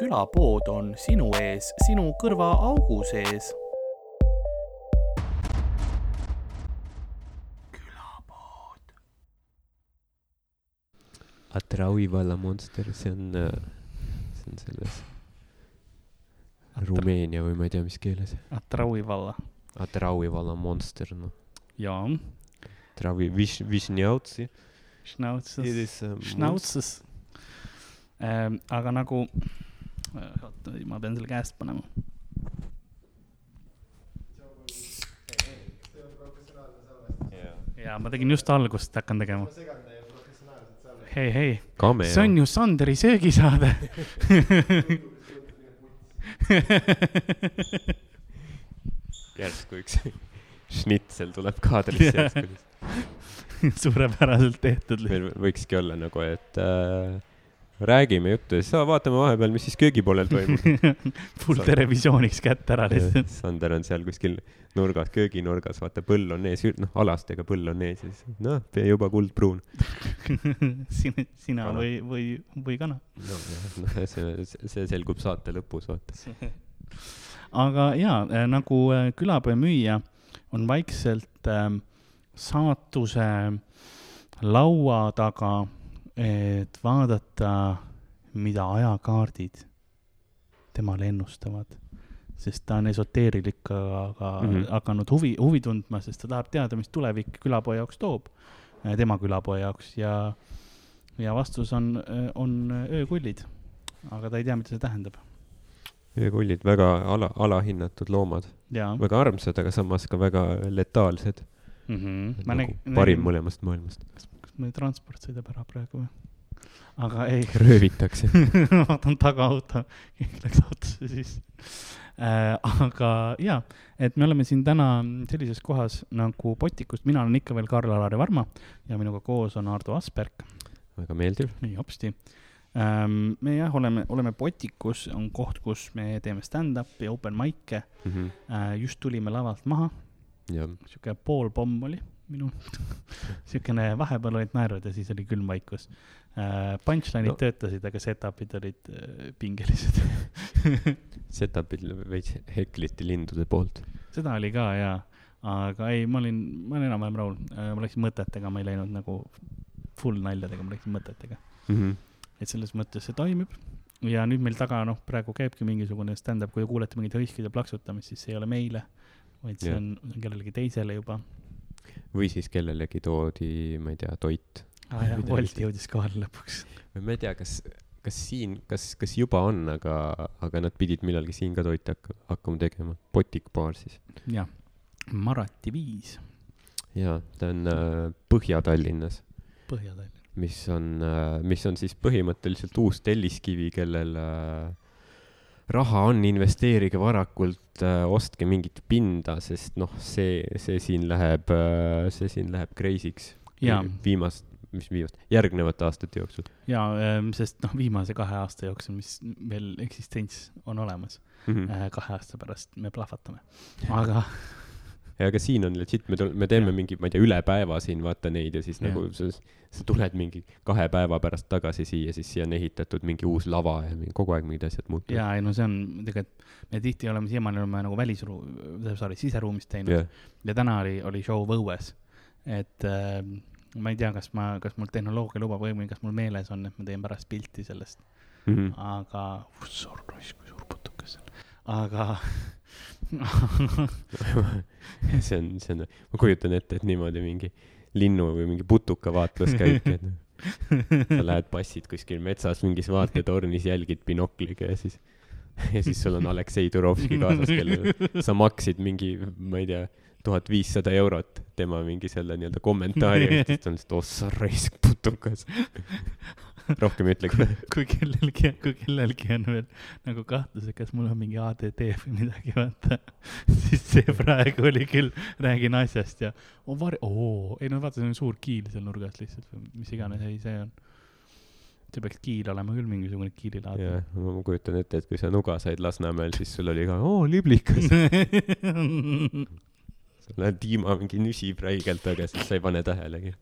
külapood on sinu ees, sinu kõrvaaugu sees. külapood. Atraui valla monster, see on, see on selles Rumeenia või ma ei tea, mis keeles. Atraui valla. Atraui valla monster, noh. jaa. Travi, viš-, višnjautsi. Schnauzes. Ähm, aga nagu, oota, ma pean selle käest panema. ja ma tegin just algust, hakkan tegema. hei, hei, see on ju Sanderi söögisaade järsku üks šnitsel tuleb kaadrisse järsku suurepäraselt tehtud. meil võikski olla nagu, et äh, räägime juttu ja siis vaatame vahepeal, mis siis köögipoolel toimub full televisiooniks kätt ära lihtsalt. Sander on seal kuskil nurgas, kööginurgas, vaata põll on ees, noh alastega põll on ees ja siis noh, juba kuldpruun sina, sina kana. või, või, või kana. noh, noh see, see selgub saate lõpus, vaata. aga jaa, äh, nagu äh, külapoe müüja on vaikselt äh, saatuse laua taga et vaadata, mida ajakaardid temale ennustavad. sest ta on esoteeriliga mm -hmm. hakanud huvi, huvi tundma, sest ta tahab teada, mis tulevik külapoe jaoks toob, äh, tema külapoe jaoks ja, ja vastus on, on öökullid. aga ta ei tea, mida see tähendab. öökullid, väga ala, alahinnatud loomad. väga armsad, aga samas ka väga letaalsed mm. -hmm. Nagu parim mõlemast maailmast meil transport sõidab ära praegu või? aga ei. röövitakse vaatan tagaauto, keegi läks autosse sisse äh,. aga jaa, et me oleme siin täna sellises kohas nagu Potikust, mina olen ikka veel Karl-Alari Varma ja minuga koos on Ardo Asperg. väga meeldiv. nii hopsti ähm,. me jah, oleme, oleme Potikus, on koht, kus me teeme stand-up'i, open mic'e mm. -hmm. Äh, just tulime lavalt maha. sihuke poolpomm oli minu siukene, vahepeal olid naerud ja siis oli külm vaikus uh,. Punchline'id no. töötasid, aga setup'id olid uh, pingelised Setup'id veits hekliti lindude poolt. seda oli ka jaa, aga ei, ma olin, ma olen enam-vähem rahul uh,, ma läksin mõtetega, ma ei läinud nagu full naljadega, ma läksin mõtetega mm. -hmm. et selles mõttes see toimib ja nüüd meil taga, noh, praegu käibki mingisugune stand-up, kui te kuulete mingit hõiskide plaksutamist, siis see ei ole meile, vaid see yeah. on kellelegi teisele juba või siis kellelegi toodi, ma ei tea, toit. aa jah, Wolt jõudis kohale lõpuks. või ma ei tea, kas, kas siin, kas, kas juba on, aga, aga nad pidid millalgi siin ka toite hakka, hakkama tegema. Botikbaar siis. jah, Marati viis. jaa, ta on äh, Põhja-Tallinnas. Põhja-Tallinnas. mis on äh,, mis on siis põhimõtteliselt uus telliskivi, kellel äh, raha on, investeerige varakult äh,, ostke mingit pinda, sest noh, see, see siin läheb äh,, see siin läheb crazy'ks. viimast, mis viimast, järgnevate aastate jooksul. ja ähm,, sest noh, viimase kahe aasta jooksul, mis veel eksistents on olemas mm, -hmm. kahe aasta pärast me plahvatame, aga ja aga siin on legit, me, me teeme ja. mingi, ma ei tea, üle päeva siin vaata neid ja siis ja. nagu sa, sa tuled mingi kahe päeva pärast tagasi siia, siis siia on ehitatud mingi uus lava ja mingi, kogu aeg mingid asjad muutuvad. ja ei no see on tegelikult, me tihti oleme siiamaani oleme nagu välisruum, sorry, siseruumis teinud yeah. ja täna oli, oli show õues. et äh, ma ei tea, kas ma, kas mul tehnoloogia lubab või kas mul meeles on, et ma teen pärast pilti sellest mm. -hmm. aga, sorry, kui suur putukas see on, aga see on, see on, ma kujutan ette, et niimoodi mingi linnu või mingi putuka vaatlus käibki, et noh, sa lähed passid kuskil metsas mingis vaatetornis, jälgid binokliga ja siis, ja siis sul on Aleksei Turovski kaasas, kellele sa maksid mingi, ma ei tea, tuhat viissada eurot tema mingi selle nii-öelda kommentaari eest, siis ta on lihtsalt, ossa raisk putukas rohkem ei ütlegi. Kui kellelgi, kui kellelgi on veel nagu kahtlus, et kas mul on mingi ADD või midagi, vaata, siis see praegu oli küll, räägin asjast ja on var-, oo, ei no vaata, see on suur kiil seal nurgas lihtsalt või mis iganes, ei, see on. See peaks kiil olema küll mingisugune kiililaad. jah, ma kujutan ette, et kui sa nuga said Lasnamäel, siis sul oli ka, oo, liblikas. Sa lähed Dima mingi nüsib räigelt, aga siis sa ei pane tähelegi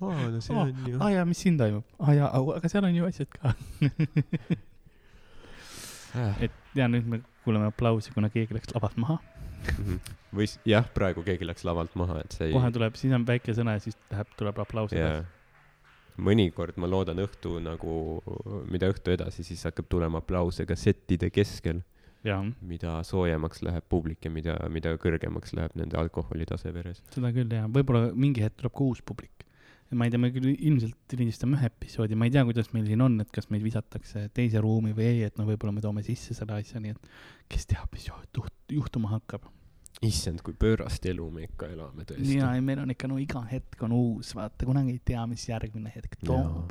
aa, no see oh, on ju. aa jaa, mis siin toimub? aa jaa, aga seal on ju asjad ka et ja nüüd me kuuleme aplausi, kuna keegi läks lavalt maha. Mhm. või jah, praegu keegi läks lavalt maha, et see ei. kohe tuleb, siis on väike sõna ja siis läheb, tuleb aplaus edasi.. mõnikord ma loodan õhtu nagu, mida õhtu edasi, siis hakkab tulema aplause ka settide keskel, mida soojemaks läheb publik ja mida, mida kõrgemaks läheb nende alkoholitase veres. seda küll jaa, võib-olla mingi hetk tuleb ka uus publik. Ma ei tea, me küll ilmselt lindistame ühe episoodi, ma ei tea, kuidas meil siin on, et kas meid visatakse teise ruumi või ei, et no võib-olla me toome sisse selle asja, nii et kes teab, mis juht-, juhtuma hakkab. issand, kui pöörast elu me ikka elame tõesti. ja, ei meil on ikka no iga hetk on uus, vaata, kunagi ei tea, mis järgmine hetk toob.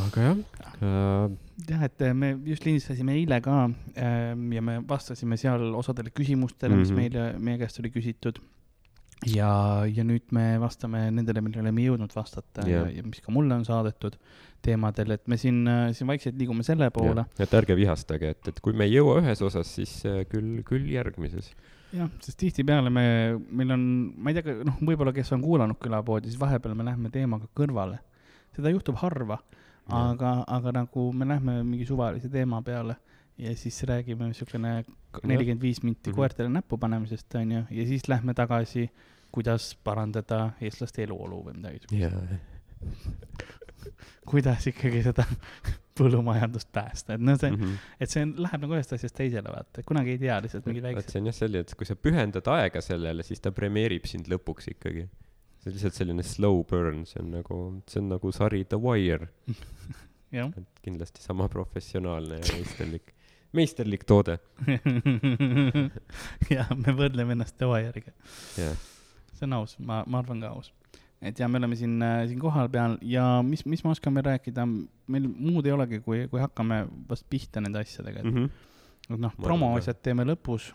aga jah äh,, jah, et eh, me just lindistasime eile ka ähm, ja me vastasime seal osadele küsimustele, mis Mhm. meile, meie käest oli küsitud. ja, ja nüüd me vastame nendele, millele me ei jõudnud vastata ja, ja mis ka mulle on saadetud teemadel, et me siin, siin vaikselt liigume selle poole. et ärge vihastage, et, et kui me ei jõua ühes osas, siis äh, küll, küll järgmises. jah, sest tihtipeale me, meil on, ma ei tea, noh, võib-olla kes on kuulanud külapoodi, siis vahepeal me lähme teemaga kõrvale. seda juhtub harva, aga, aga nagu me lähme mingi suvalise teema peale ja siis räägime niisugune nelikümmend viis minti Mhm. koertele näppu panemisest, onju, ja siis lähme tagasi, kuidas parandada eestlaste eluolu või midagi siukest. kuidas ikkagi seda põllumajandust päästa, et noh, see, Mhm. et see on, läheb nagu ühest asjast teisele, vaata, kunagi ei tea lihtsalt mingi väikse. see on jah selline, et kui sa pühendad aega sellele, siis ta premeerib sind lõpuks ikkagi. see on lihtsalt selline slow burn, see on nagu, see on nagu sari The Wire, kindlasti sama professionaalne ja meisterlik, meisterlik toode. jah, me võrdleme ennast The Wire'iga. jah, see on aus, ma, ma arvan ka aus. et ja me oleme siin, siin kohapeal ja mis, mis ma oskan veel rääkida, meil muud ei olegi, kui, kui hakkame vast pihta nende asjadega, et Mhm. et noh, Ma promoasjad teeme lõpus.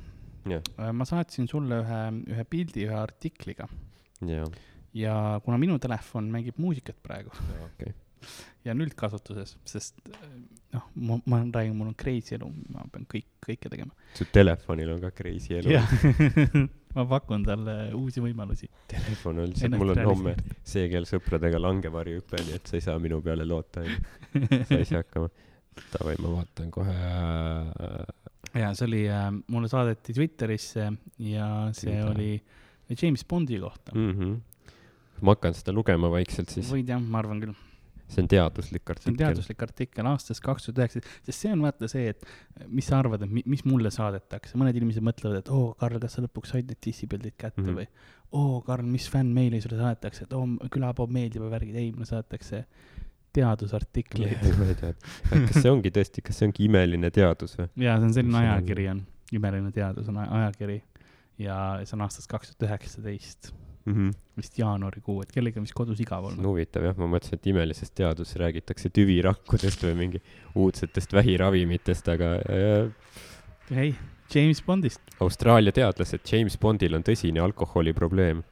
jah, ma saatsin sulle ühe, ühe pildi ühe artikliga jaa, ja kuna minu telefon mängib muusikat praegu okei. Ja on üldkasutuses, sest noh, ma, ma räägin, mul on crazy elu, ma pean kõik, kõike tegema. su telefonil on ka crazy elu. ma pakun talle uusi võimalusi. telefon on lihtsalt, mul on homme see kell sõpradega langevarjuhüpe, nii et sa ei saa minu peale loota, onju. sa ei saa hakkama. Davai, ma vaatan kohe äh,. ja see oli äh,, mulle saadeti Twitterisse ja see Mida? oli James Bondi kohta mm. -hmm. ma hakkan seda lugema vaikselt siis. võid jah, ma arvan küll, see on teaduslik see on artikkel. teaduslik artikkel aastast kaks tuhat üheksa, sest see on vaata see, et mis sa arvad, et mi, mis mulle saadetakse, mõned inimesed mõtlevad, et oo, Karl, kas sa lõpuks said need dissipildid kätte mm. -hmm. või oo, Karl, mis fännmeili sulle saadetakse, et oo, külapood meeldib ja värgid, ei, mulle saadetakse teadusartikleid. ma ei tea, kas see ongi tõesti, kas see ongi imeline teadus või? jaa, see on selline ajakiri on, imeline teadus on ajakiri ja see on aastast kaks tuhat üheksateist, vist jaanuarikuu, et kellelgi on vist kodus igav olnud. huvitav jah, ma mõtlesin, et imelises teaduses räägitakse tüvirakkudest või mingi uudsetest vähiravimitest, aga äh, ei, James Bondist. Austraalia teadlased, James Bondil on tõsine alkoholiprobleem.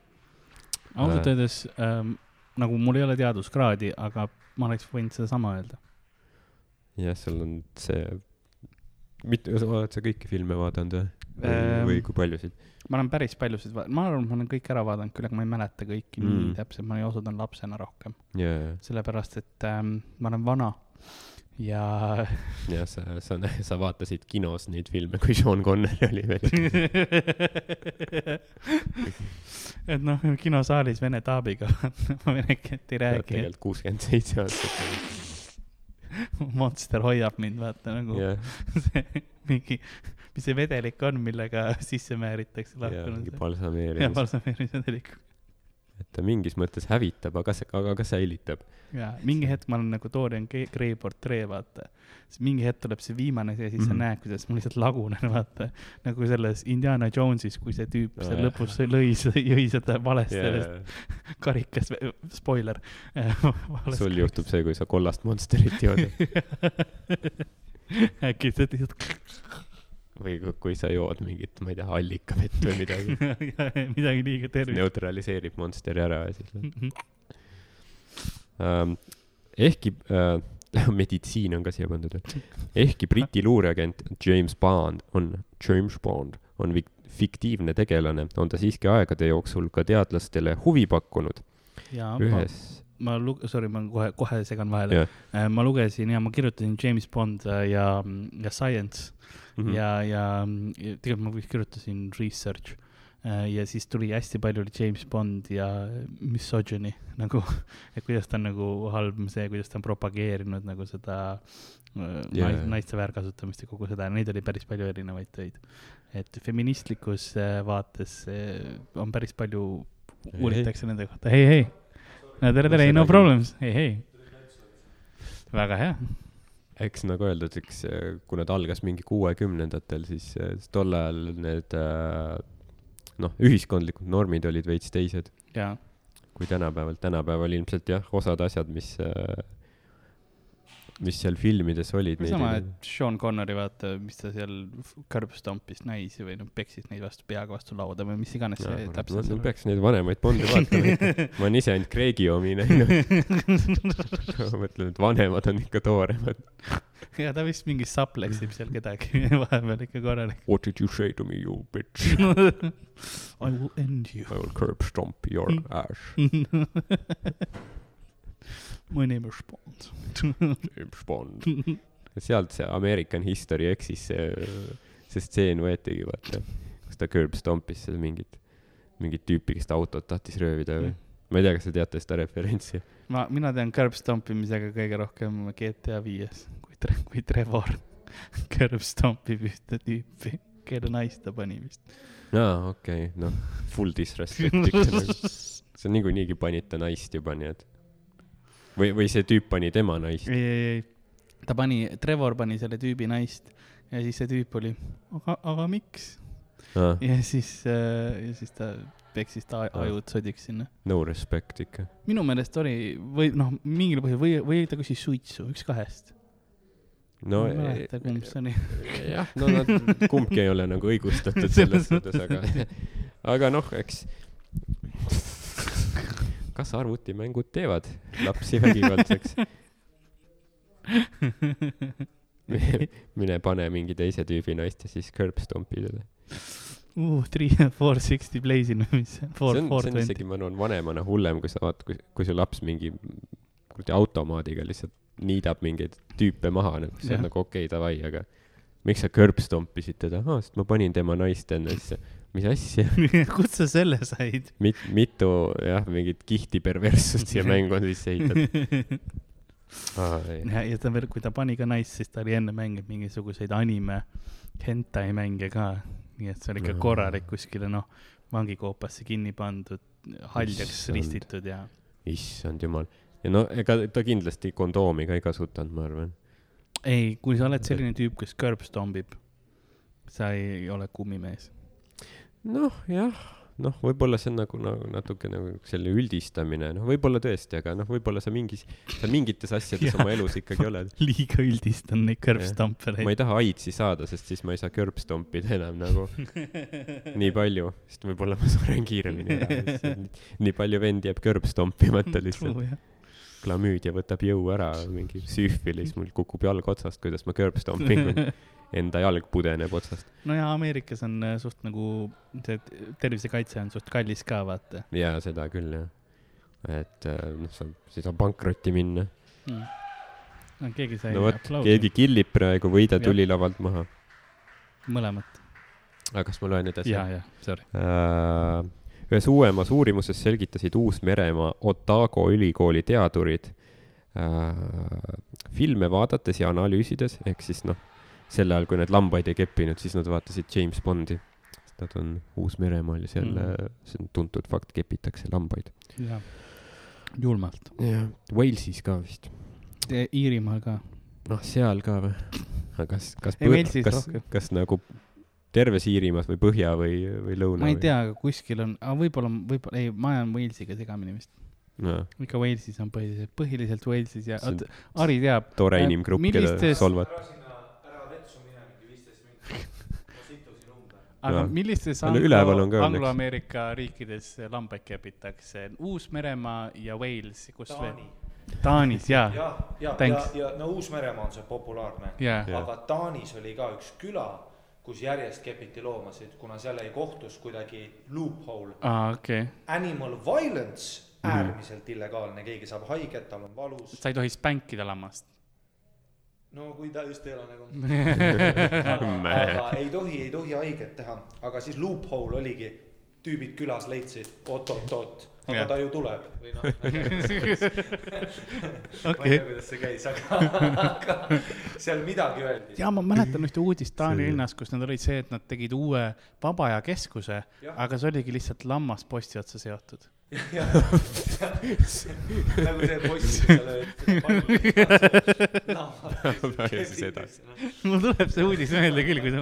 ausalt Äh. öeldes ähm, nagu mul ei ole teaduskraadi, aga ma oleks võinud sedasama öelda. jah, seal on see, mitu, oled sa kõiki filme vaadanud või? Või kui paljusid? ma olen päris paljusid, ma arvan, et ma olen kõik ära vaadanud, küll aga ma ei mäleta kõiki mm. Nii täpselt, ma osutan lapsena rohkem, jaa, sellepärast et ähm, ma olen vana ja jah, sa, sa, sa vaatasid kinos neid filme, kui Sean Connery oli veel. et noh, kinosaalis vene taabiga ma vene keelt ei räägi, kuuskümmend seitse aastat. Monster hoiab mind, vaata nagu jah, see mingi, mis see vedelik on, millega sisse määritakse lahkunud. ja balsameerimis, balsameerimisvedelik. Et ta mingis mõttes hävitab, aga, aga ka säilitab. ja mingi hetk ma olen nagu Dorian Gray portree, vaata. siis mingi hetk tuleb see viimane see ja siis sa Mhm. näed, kuidas ma lihtsalt lagunen, vaata. nagu selles Indiana Jonesis, kui see tüüp seal Aa, lõpus lõi, jõi seda valest sellest Yeah. karikast, spoiler. sul juhtub see, kui sa kollast Monsterit jood äkki see lihtsalt või kui- sa jood mingit, ma ei tea, allikavett või midagi. midagi liiga tervist. neutraliseerib Monsteri ära ja siis ähm,. ehkki äh, meditsiin on ka siia pandud veel. ehkki Briti luureagent James Bond on, James Bond on vik- fiktiivne tegelane, on ta siiski aegade jooksul ka teadlastele huvi pakkunud. ühes, ma lu-, sorry, ma kohe, kohe segan vahele jah. Äh, ma lugesin ja ma kirjutasin James Bond äh, ja, ja Science mm. Mhm. ja, ja tegelikult ma kirjutasin Research. ja siis tuli hästi palju oli James Bond ja misogyny nagu, et kuidas ta on nagu halb see, kuidas ta on propageerinud nagu seda yeah. Nais, naiste väärkasutamist ja kogu seda, neid oli päris palju erinevaid töid. et feministlikus äh, vaates äh, on päris palju, Ei, uuritakse nende kohta, hei, hei. No tere, tere, seda no problems, hei, hei. väga hea eks nagu öeldud, eks äh, kuna ta algas mingi kuuekümnendatel, siis äh, tol ajal need äh, noh, ühiskondlikud normid olid veits teised ja kui tänapäeval. tänapäeval ilmselt jah, osad asjad, mis, mis seal filmides olid. sama, et Sean Connery, vaata, mis ta seal curb stomp'is naisi või noh, peksis neid vastu peaga vastu lauda või mis iganes see täpselt ma peaks neid vanemaid Bondi vaatama. ma olen ise ainult Craig'i omi näinud. ma mõtlen, et vanemad on ikka tooremad. ja ta vist mingi sapleksib seal kedagi vahepeal ikka korralik. What did you say to me, you bitch? I will end you. I will curb stomp your ass. My name is Bond. James Bond. sealt see American History X-is see, see stseen võetigi, vaata. kus ta curb stompis seda mingit, mingit tüüpi, kes ta autot tahtis röövida või? ma ei tea, kas te teate seda referentsi. ma, mina tean curb stompimisega kõige rohkem GTA viies, kui Tre-, kui Trevor curb stompib ühte tüüpi, kelle naist ta pani vist. aa, okei okay,, noh, full disrespect ikka nagu. sa niikuinii panid ta naist juba, nii et. või, või see tüüp pani tema naist. ei, ei, ei, ta pani, Trevor pani selle tüübi naist ja siis see tüüp oli, aga, aga miks? ja siis äh,, ja siis ta peksis ta ajud sodiks sinna. no respect ikka. minu meelest oli või noh, mingil põhjusel või, või ta küsis suitsu, üks kahest. no ei mäleta, kumb see oli. jah, no nad kumbki ei ole nagu õigustatud selles suhtes, aga, aga noh, eks kas arvutimängud teevad lapsi vägivaldseks? mine pane mingi teise tüübi naist ja siis curb stomp'i teda. uh, three, four sixty Blazing või mis see, see, on, see on isegi, ma arvan, vanemana hullem, kui sa vaatad, kui, kui su laps mingi kuradi automaadiga lihtsalt niidab mingeid tüüpe maha, nagu see Jah. on nagu okei okay,, davai, aga miks sa curb stompisid teda? aa, sest ma panin tema naist enne, siis mis asja? kust sa selle said? mit-, mitu jah, mingit kihti perverssust siia mängu on sisse ehitatud. ja, ja ta veel, kui ta pani ka naist, siis ta oli enne mänginud mingisuguseid anime hentai mänge ka, nii et see oli ikka korralik kuskile noh, vangikoopasse kinni pandud, haljaks Issand. ristitud ja issand jumal. ja no ega ta kindlasti kondoomi ka ei kasutanud, ma arvan. ei, kui sa oled selline tüüp, kes curb stombib, sa ei ole kummimees. noh, jah, noh, võib-olla see on nagu, nagu natuke nagu selle üldistamine, noh, võib-olla tõesti, aga noh, võib-olla sa mingis, sa mingites asjades oma elus ikkagi oled. liiga üldistan neid stompereid ma ei taha aidsi saada, sest siis ma ei saa curb stompida enam nagu nii palju, sest võib-olla ma suren kiiremini ära. nii palju vendi jääb curb stompimata lihtsalt. Klamüüdia võtab jõu ära, mingi süüfilis, mul kukub jalg otsast, kuidas ma curb stompin, enda jalg pudeneb otsast. no ja Ameerikas on äh, suht nagu see tervisekaitse on suht kallis ka vaata jaa, seda küll jah. et äh, noh, sa, ei saa pankrotti minna. mm.. no keegi sai no vot, keegi killib praegu, võida Jah. tuli lavalt maha. mõlemat. aga kas ma loen edasi? ja, ja, sorry. Äh, ühes uuemas uurimuses selgitasid Uus-Meremaa Otago ülikooli teadurid äh, filme vaadates ja analüüsides, ehk siis noh, sel ajal, kui need lambaid ei keppinud, siis nad vaatasid James Bondi. Nad on Uus-Meremaal ja seal Mm. mm., see on tuntud fakt, kepitakse lambaid. jah, julmalt. jah, Walesis ka vist. Iirimaal ka. noh, seal ka või? aga kas, kas kas rohkem., kas nagu terves Iirimaas või põhja või, või lõuna ma ei või? tea, aga kuskil on, aga võib-olla, võib-olla, ei, ma ajan Walesiga segamini vist. no, ikka Walesis on põhiliselt, põhiliselt Walesis ja, oota, Ari teab. tore Äh, inimgrupp, keda millistes- solvata. aga millistes No üleval on ka õnneks. Anglo-Ameerika riikides lambaid kepitakse? Uus-Meremaa ja Wales, kus veel? Taani. Taanis, jaa, ja, ja, ja Thanks., ja no Uus-Meremaa on see populaarne. Jah. aga Taanis oli ka üks küla, kus järjest kepiti loomasid, kuna seal jäi kohtus kuidagi loophole. aa, okei. Animal violence äärmiselt illegaalne, keegi saab haiget, tal on valus. sa ei tohi spänkida lammast. no kui ta just ei ole nagu. Aga ei tohi, ei tohi haiget teha, aga siis loophole oligi, tüübid külas leidsid oot-oot-oot, aga Jah. ta ju tuleb või noh. ma ei okei tea, kuidas see käis, aga, aga seal midagi öeldi. ja ma mäletan ühte uudist Taani See- linnas, kus nad olid see, et nad tegid uue vaba aja keskuse, aga see oligi lihtsalt lammas posti otsa seotud. nagu see poiss, kes Väga seda. mul tuleb see uudis meelde küll, kui ta.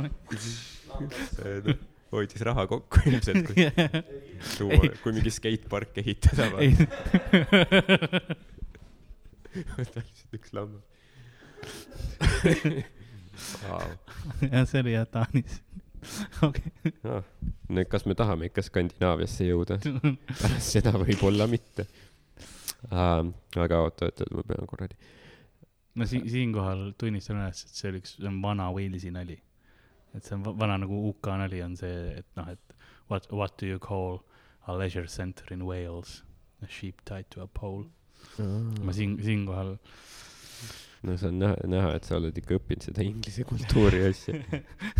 Hoidis raha kokku ilmselt, kui tuua, kui mingi skatepark ehitada. ei, võta lihtsalt üks lammas. jah, see oli jah Taanis. okei, nüüd, kas me tahame ikka Skandinaaviasse jõuda? pärast seda võib-olla mitte uh,. aga oota, oota, ma pean kuradi. no siin, siinkohal tunnistan üles, et see oli üks, see on vana Walesi nali. Et see on va- vana nagu UK nali on see, et noh, et what, what do you call a leisure center in Wales? A sheep tied to a pole. ma siin, siinkohal no see on näha, näha, et sa oled ikka õppinud seda inglise kultuuri asja.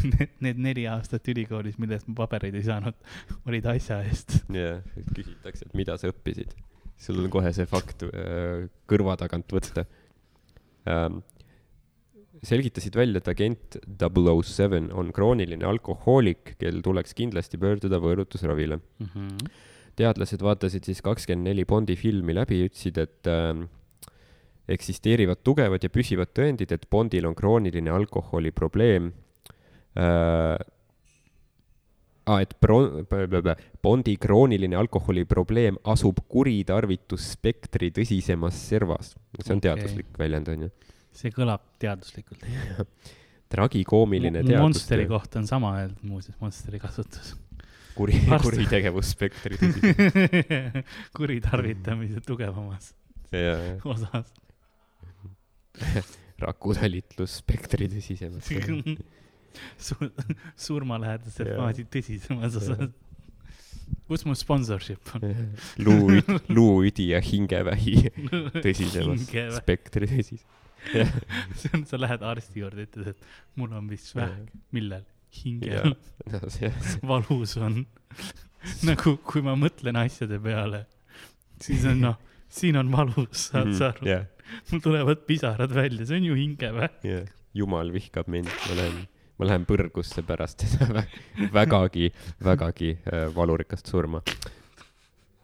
need, need neli aastat ülikoolis, mille eest ma pabereid ei saanud, olid asja eest. jah, küsitakse, et mida sa õppisid. sul on kohe see fakt äh, kõrva tagant võtta ähm,. Selgitasid välja, et agent 007 on krooniline alkohoolik, kel tuleks kindlasti pöörduda võõrutusravile. teadlased vaatasid siis kakskümmend neli Bondi filmi läbi ja ütlesid, et ähm, eksisteerivad tugevad ja püsivad tõendid, et Bondil on krooniline alkoholiprobleem äh, ah, et pro-, Bondi krooniline alkoholiprobleem asub kuritarvitusspektri tõsisemas servas. see on Okei. teaduslik väljend, onju. See kõlab teaduslikult. tragikoomiline Monsteri teadustöö, kohta on sama öeldud muuseas, Monsteri kasutus. kuri, kuritegevusspektri tõsisemas. kuritarvitamise tugevamas ja osas. rakutalitlusspektri tõsisemas. Su-, surmalähedase Jaa. faasi tõsisemas osas. kus mu sponsorship on? luu, luuüdi ja hingevähi tõsisemas spektri tõsis. see on, sa lähed arsti juurde, ütled, et mul on vist vähk, millel? hingel valus on. nagu, kui ma mõtlen asjade peale, siis on noh, siin on valus, saad sa aru? jah, mul tulevad pisarad välja, see on ju hingevähk. jah, jumal vihkab mind, ma lähen, ma lähen põrgusse pärast seda vä- vägagi, vägagi äh, valurikast surma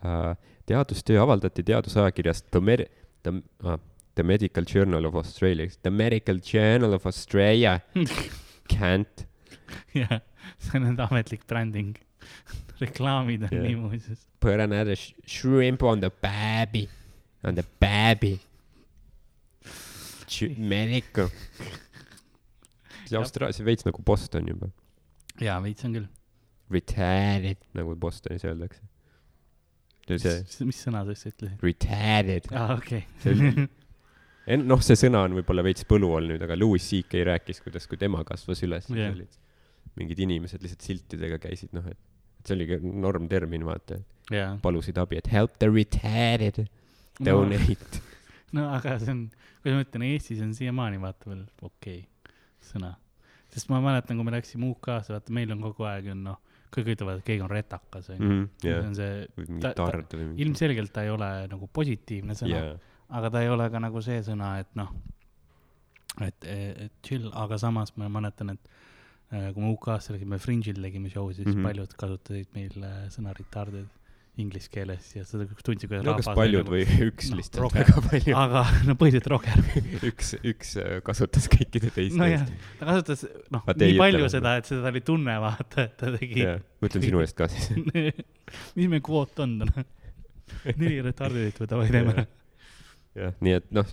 äh,. teadustöö avaldati teadusajakirjas The Med-, The ah,, The Medical Journal of Australia, The Medical Journal of Australia, can't, jah, see on nende ametlik bränding. reklaamid on Jah. nii muuseas. put another sh shrimp on the baby, on the baby. Medical. see Jah. Austraalia, see veits nagu Boston juba. jaa, veits on küll. Retired, nagu Bostonis öeldakse. see, mis sõna sa just ütlesid? retired. aa, okei See oli- En- noh, see sõna on võib-olla veits põlu all nüüd, aga Louis CK rääkis, kuidas, kui tema kasvas üles yeah., olid mingid inimesed lihtsalt siltidega käisid, noh, et, et see oligi normtermin, vaata, jaa. palusid abi, et help the retired, donate. no aga see on, kuidas ma ütlen, Eestis on siiamaani vaata veel okei okay, sõna. sest ma mäletan, kui me läksime UK-sse, vaata meil on kogu aeg on noh, kõik ütlevad, et keegi on retakas onju. See jah, on see, või mingi ta- ta- ilmselgelt ta ei ole nagu positiivne sõna jaa, aga ta ei ole ka nagu see sõna, et noh, et, chill, aga samas ma mäletan, et äh, kui me UK-sse läksime, Fringe'il tegime show, siis mm. -hmm. paljud kasutasid meil äh, sõna retarded inglise keeles ja seda tundsid, kuidas no kas paljud nagu, või üks noh, lihtsalt rohkem. väga palju, aga no põhiliselt Roger. üks, üks äh, kasutas kõikide teiste nojah, ta kasutas noh, nii palju ütleme- seda, et seda oli tunne vaata, et ta tegi. ma ütlen sinu eest ka siis. mis meie kvoot on täna? neli retardedit võtame teeme. jah, nii et noh,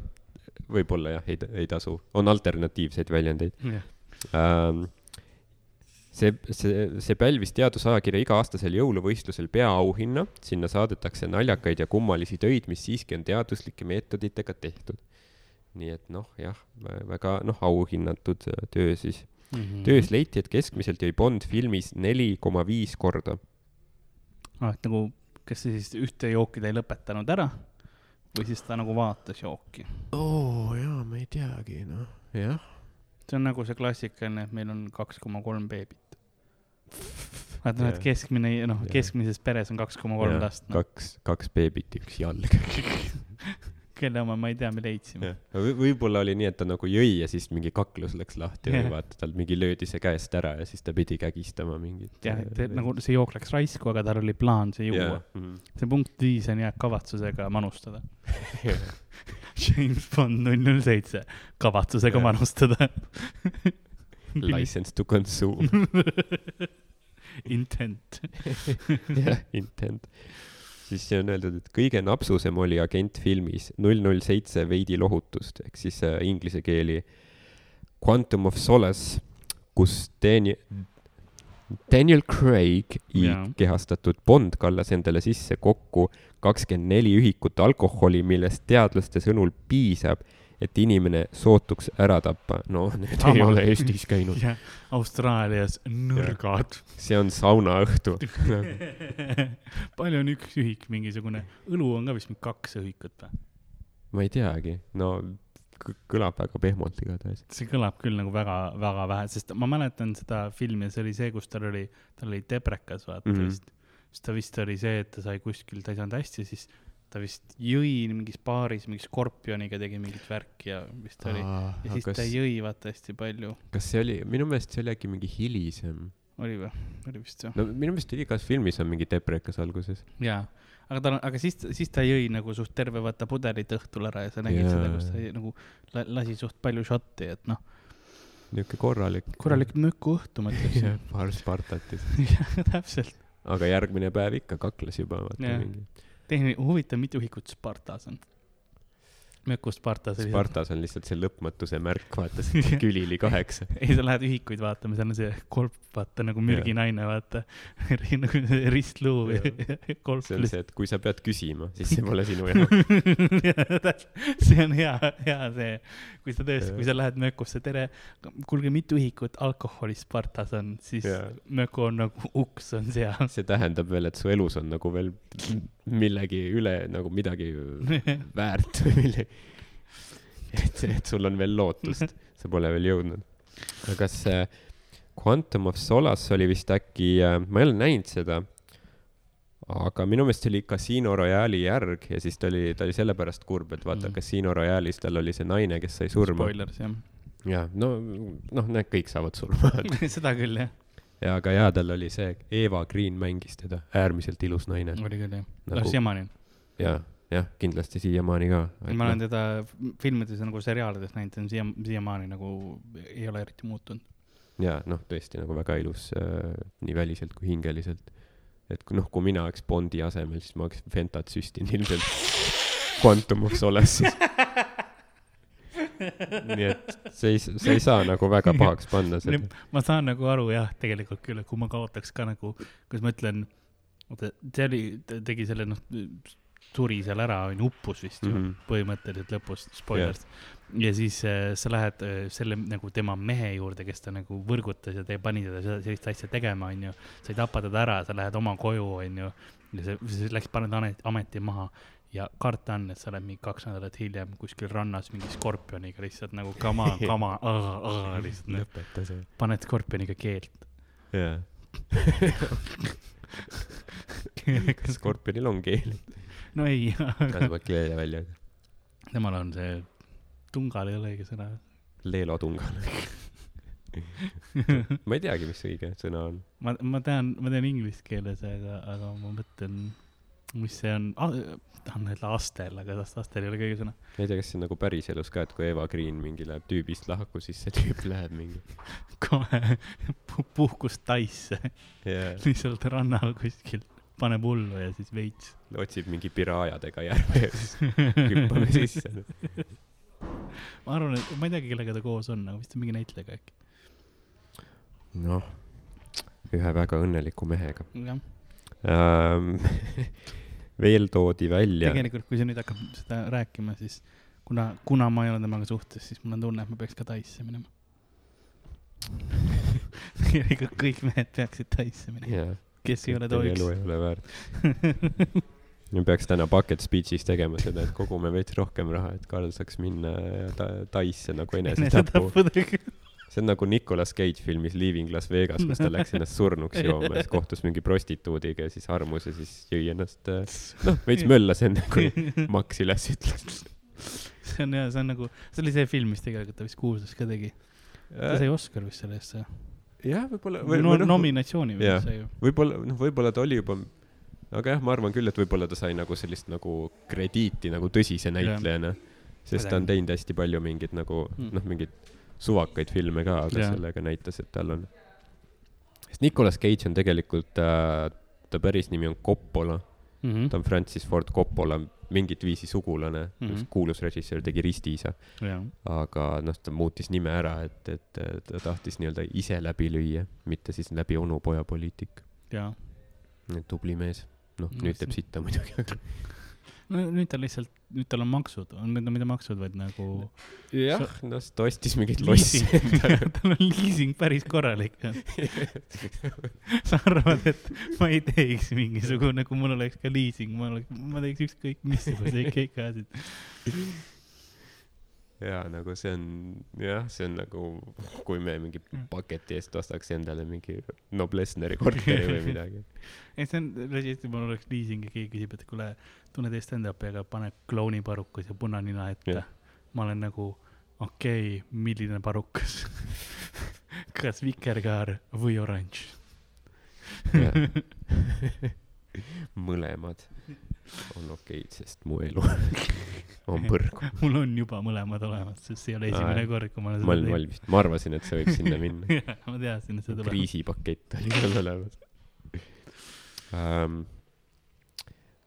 võib-olla jah, ei, ei tasu, on alternatiivseid väljendeid ähm,. see, see, see pälvis teadusajakirja iga-aastasel jõuluvõistlusel peaauhinna, sinna saadetakse naljakaid ja kummalisi töid, mis siiski on teaduslike meetoditega tehtud. nii et noh, jah, väga noh, auhinnatud äh, töö siis. Mhm. töös leiti, et keskmiselt jäi Bond filmis neli koma viis korda. ah,. et nagu kas sa siis ühte jooki ta ei lõpetanud ära või siis ta nagu vaatas jooki? oo jaa, ma ei teagi, noh, jah. see on nagu see klassikaline, et meil on kaks koma kolm beebit. vaata, noh, et keskmine, noh keskmises peres on kaks koma kolm last, noh. kaks, kaks beebit, üks jalg. kelle oma ma ei tea, me leidsime. V võib-olla oli nii, et ta nagu jõi ja siis mingi kaklus läks lahti Jah. või vaata, tal mingi löödi see käest ära ja siis ta pidi kägistama mingit. jah, et nagu see jook läks raisku, aga tal oli plaan see juua. Mhm. see punkt viis on jah, kavatsusega manustada. James Bond null null seitse, kavatsusega Jah. manustada. License to consume. Intent. jah, intent. Siis siin on öeldud, et kõige napsusem oli agent filmis null null seitse veidi lohutust ehk siis äh, inglise keeli Quantum of Solace, kus Daniel, Daniel Craig Jaa. kehastatud Bond kallas endale sisse kokku kakskümmend neli ühikut alkoholi, millest teadlaste sõnul piisab, et inimene sootuks ära tappa. no need Sama. ei ole Eestis käinud. jah, Austraalias nõrgad. see on saunaõhtu. palju on üks ühik, mingisugune, õlu on ka vist mingi kaks ühikut või? ma ei teagi, no kõ- kõlab väga pehmelt igatahes. see kõlab küll nagu väga, väga vähe, sest ma mäletan seda filmi, see oli see, kus tal oli, tal oli teprekas, vaata mm. -hmm. vist. siis ta vist oli see, et ta sai kuskil, ta ei saanud hästi, siis ta vist jõi mingis baaris mingi skorpioniga tegi mingit värki ja vist oli. ja siis kas ta, jõi vaata hästi palju. kas see oli, minu meelest see oli äkki mingi hilisem. oli või? oli vist jah? no minu meelest igas filmis on mingi deprekas alguses. jaa, aga tal on, aga siis, siis ta jõi nagu suht terve vaata pudelit õhtul ära ja sa nägid Jaa. seda, kus ta jõi, nagu la, lasi suht palju šotti, et noh, niisugune korralik. korralik möku õhtu ma ütleks. paar Spartatit. jah, täpselt. aga järgmine päev ikka kakles juba, vaata mingi. tehniline, huvitav, mitu ühikut Spartas on? möku Spartas. Spartas on lihtsalt see lõpmatuse märk, vaata see külili kaheksa. ei, sa lähed ühikuid vaatama, seal on see kolp, vaata nagu mürginaine, vaata. nagu ristluu või kolp see on see, et kui sa pead küsima, siis see pole sinu jaoks. see on hea, hea see, kui sa tõesti, kui sa lähed mökusse, tere, kuulge, mitu ühikut alkoholi Spartas on, siis Jaa. möku on nagu uks on seal. see tähendab veel, et su elus on nagu veel millegi üle nagu midagi väärt või millegi. et, et sul on veel lootust, sa pole veel jõudnud. aga kas see Quantum of Solace oli vist äkki, ma ei ole näinud seda, aga minu meelest see oli Casino Royale'i järg ja siis ta oli, ta oli sellepärast kurb, et vaata mm. Casino Royale'is tal oli see naine, kes sai surma. Spoilers jah. ja no, noh, need kõik saavad surma. seda küll jah, ja aga jaa, tal oli see, Eva Green mängis teda, äärmiselt ilus naine. oli küll jah Nagu- nagu.... siiamaani. ja, jah, kindlasti siiamaani ka. ma olen teda filmides ja nagu seriaalides näinud, ta on siia, siiamaani nagu ei ole eriti muutunud. ja noh, tõesti nagu väga ilus äh, nii väliselt kui hingeliselt. et kui noh, kui mina oleks Bondi asemel, siis ma oleks Fentat süstinud ilmselt Quantum of Solace'is. Nii et see ei, see ei saa nagu väga pahaks panna seda. ma saan nagu aru jah, tegelikult küll, et kui ma kaotaks ka nagu, kuidas ma ütlen, oota, see oli, ta tegi selle noh, suri seal ära, onju, uppus vist ju mm. -hmm. põhimõtteliselt lõpus, spoilers yeah.. ja siis äh, sa lähed äh, selle nagu tema mehe juurde, kes ta nagu võrgutas ja te pani teda seda sellist asja tegema, onju. sa ei tapa teda ära, sa lähed oma koju, onju. ja see, siis läks, paned ameti, ameti maha ja karta on, et sa oled mingi kaks nädalat hiljem kuskil rannas mingi skorpioniga lihtsalt nagu kama, kama, lihtsalt noh. lõpeta see. paned skorpioniga keelt. jaa. Skorpionil on keel. no ei, aga pead keele välja. temal on see, tungal ei ole õige sõna. Leelo Tungal. ma ei teagi, mis õige sõna on. ma, ma tean, ma tean inglise keeles, aga, aga ma mõtlen, mis see on ah,, tahan öelda Astel, aga tast Astel ei ole kõige sõna. ma ei tea, kas see on nagu päriselus ka, et kui Eva Green mingi läheb tüübist lahku, siis see tüüp läheb mingi kohe pu- puhkus Taisse, yeah.. lihtsalt rannal kuskil, paneb hullu ja siis veits. otsib mingi piraajadega järve ja siis hüppame sisse. ma arvan, et ma ei teagi, kellega ta koos on, aga vist on mingi näitlejaga äkki. noh, ühe väga õnneliku mehega jah, ähm,. Veel toodi välja, tegelikult kui sa nüüd hakkad seda rääkima, siis kuna, kuna ma ei ole temaga suhtes, siis mul on tunne, et ma peaks ka Taisse minema. tegelikult kõik mehed peaksid Taisse minema. jaa, kes ei ole tohiks elu. ei ole väärt. me peaks täna bucket speech'is tegema seda, et kogume veits rohkem raha, et Karl saaks minna ta, Taisse nagu enesetapu. See on nagu Nicolas Cage filmis Leaving Las Vegas, kus ta läks ennast surnuks jooma ja siis kohtus mingi prostituudiga ja siis armus ja siis jõi ennast, noh, veits möllas enne, kui maks üles ütles. see on jah, see on nagu, see oli see film, mis tegelikult ta vist kuulsus ka tegi. ta sai Oscar vist selle eest, jah, võib-olla, või no, noh, nominatsiooni jah. vist sai ju. võib-olla, noh, võib-olla ta oli juba, aga jah, ma arvan küll, et võib-olla ta sai nagu sellist nagu krediiti nagu tõsise näitlejana. sest ta on teinud hästi palju mingeid nagu Mm. noh, mingeid suvakaid filme ka, aga Jah. sellega näitas, et tal on. sest Nicolas Cage on tegelikult äh,, ta päris nimi on Coppola, Mhm. ta on Francis Ford Coppola mingit viisi sugulane mm. -hmm. kuulus režissöör, tegi Ristiisa, jah, aga noh, ta muutis nime ära, et, et ta tahtis nii-öelda ise läbi lüüa, mitte siis läbi onupoja poliitika. jah. tubli mees, noh, No nüüd teeb sitta muidugi. no nüüd tal lihtsalt, nüüd tal on maksud, on mitte maksud, vaid nagu jah, noh, ta ostis mingeid losse tal on liising päris korralik. sa arvad, et ma ei teeks mingisugune, kui mul oleks ka liising, ma oleks, ma teeks ükskõik missuguseid keikasid. jaa, nagu see on, jah, see on nagu, kui me mingi Mm. paketi eest ostaks endale mingi Noblessneri korteri või midagi. ei, see on, legit, mul oleks liising ja keegi küsib, et kuule, tunned stand-up'i, aga pane klouniparukas ja punanina ette ma olen nagu, okei okay,, milline parukas? kas vikerkaar või oranž? mõlemad on okeid, sest mu elu on põrgu. mul on juba mõlemad olemas, sest see ei ole Aa, esimene jah. kord, kui ma olen ma olin. valmis, ma arvasin, et see võib sinna minna. ma teadsin, et see tuleb. kriisipakett oli seal olemas um,.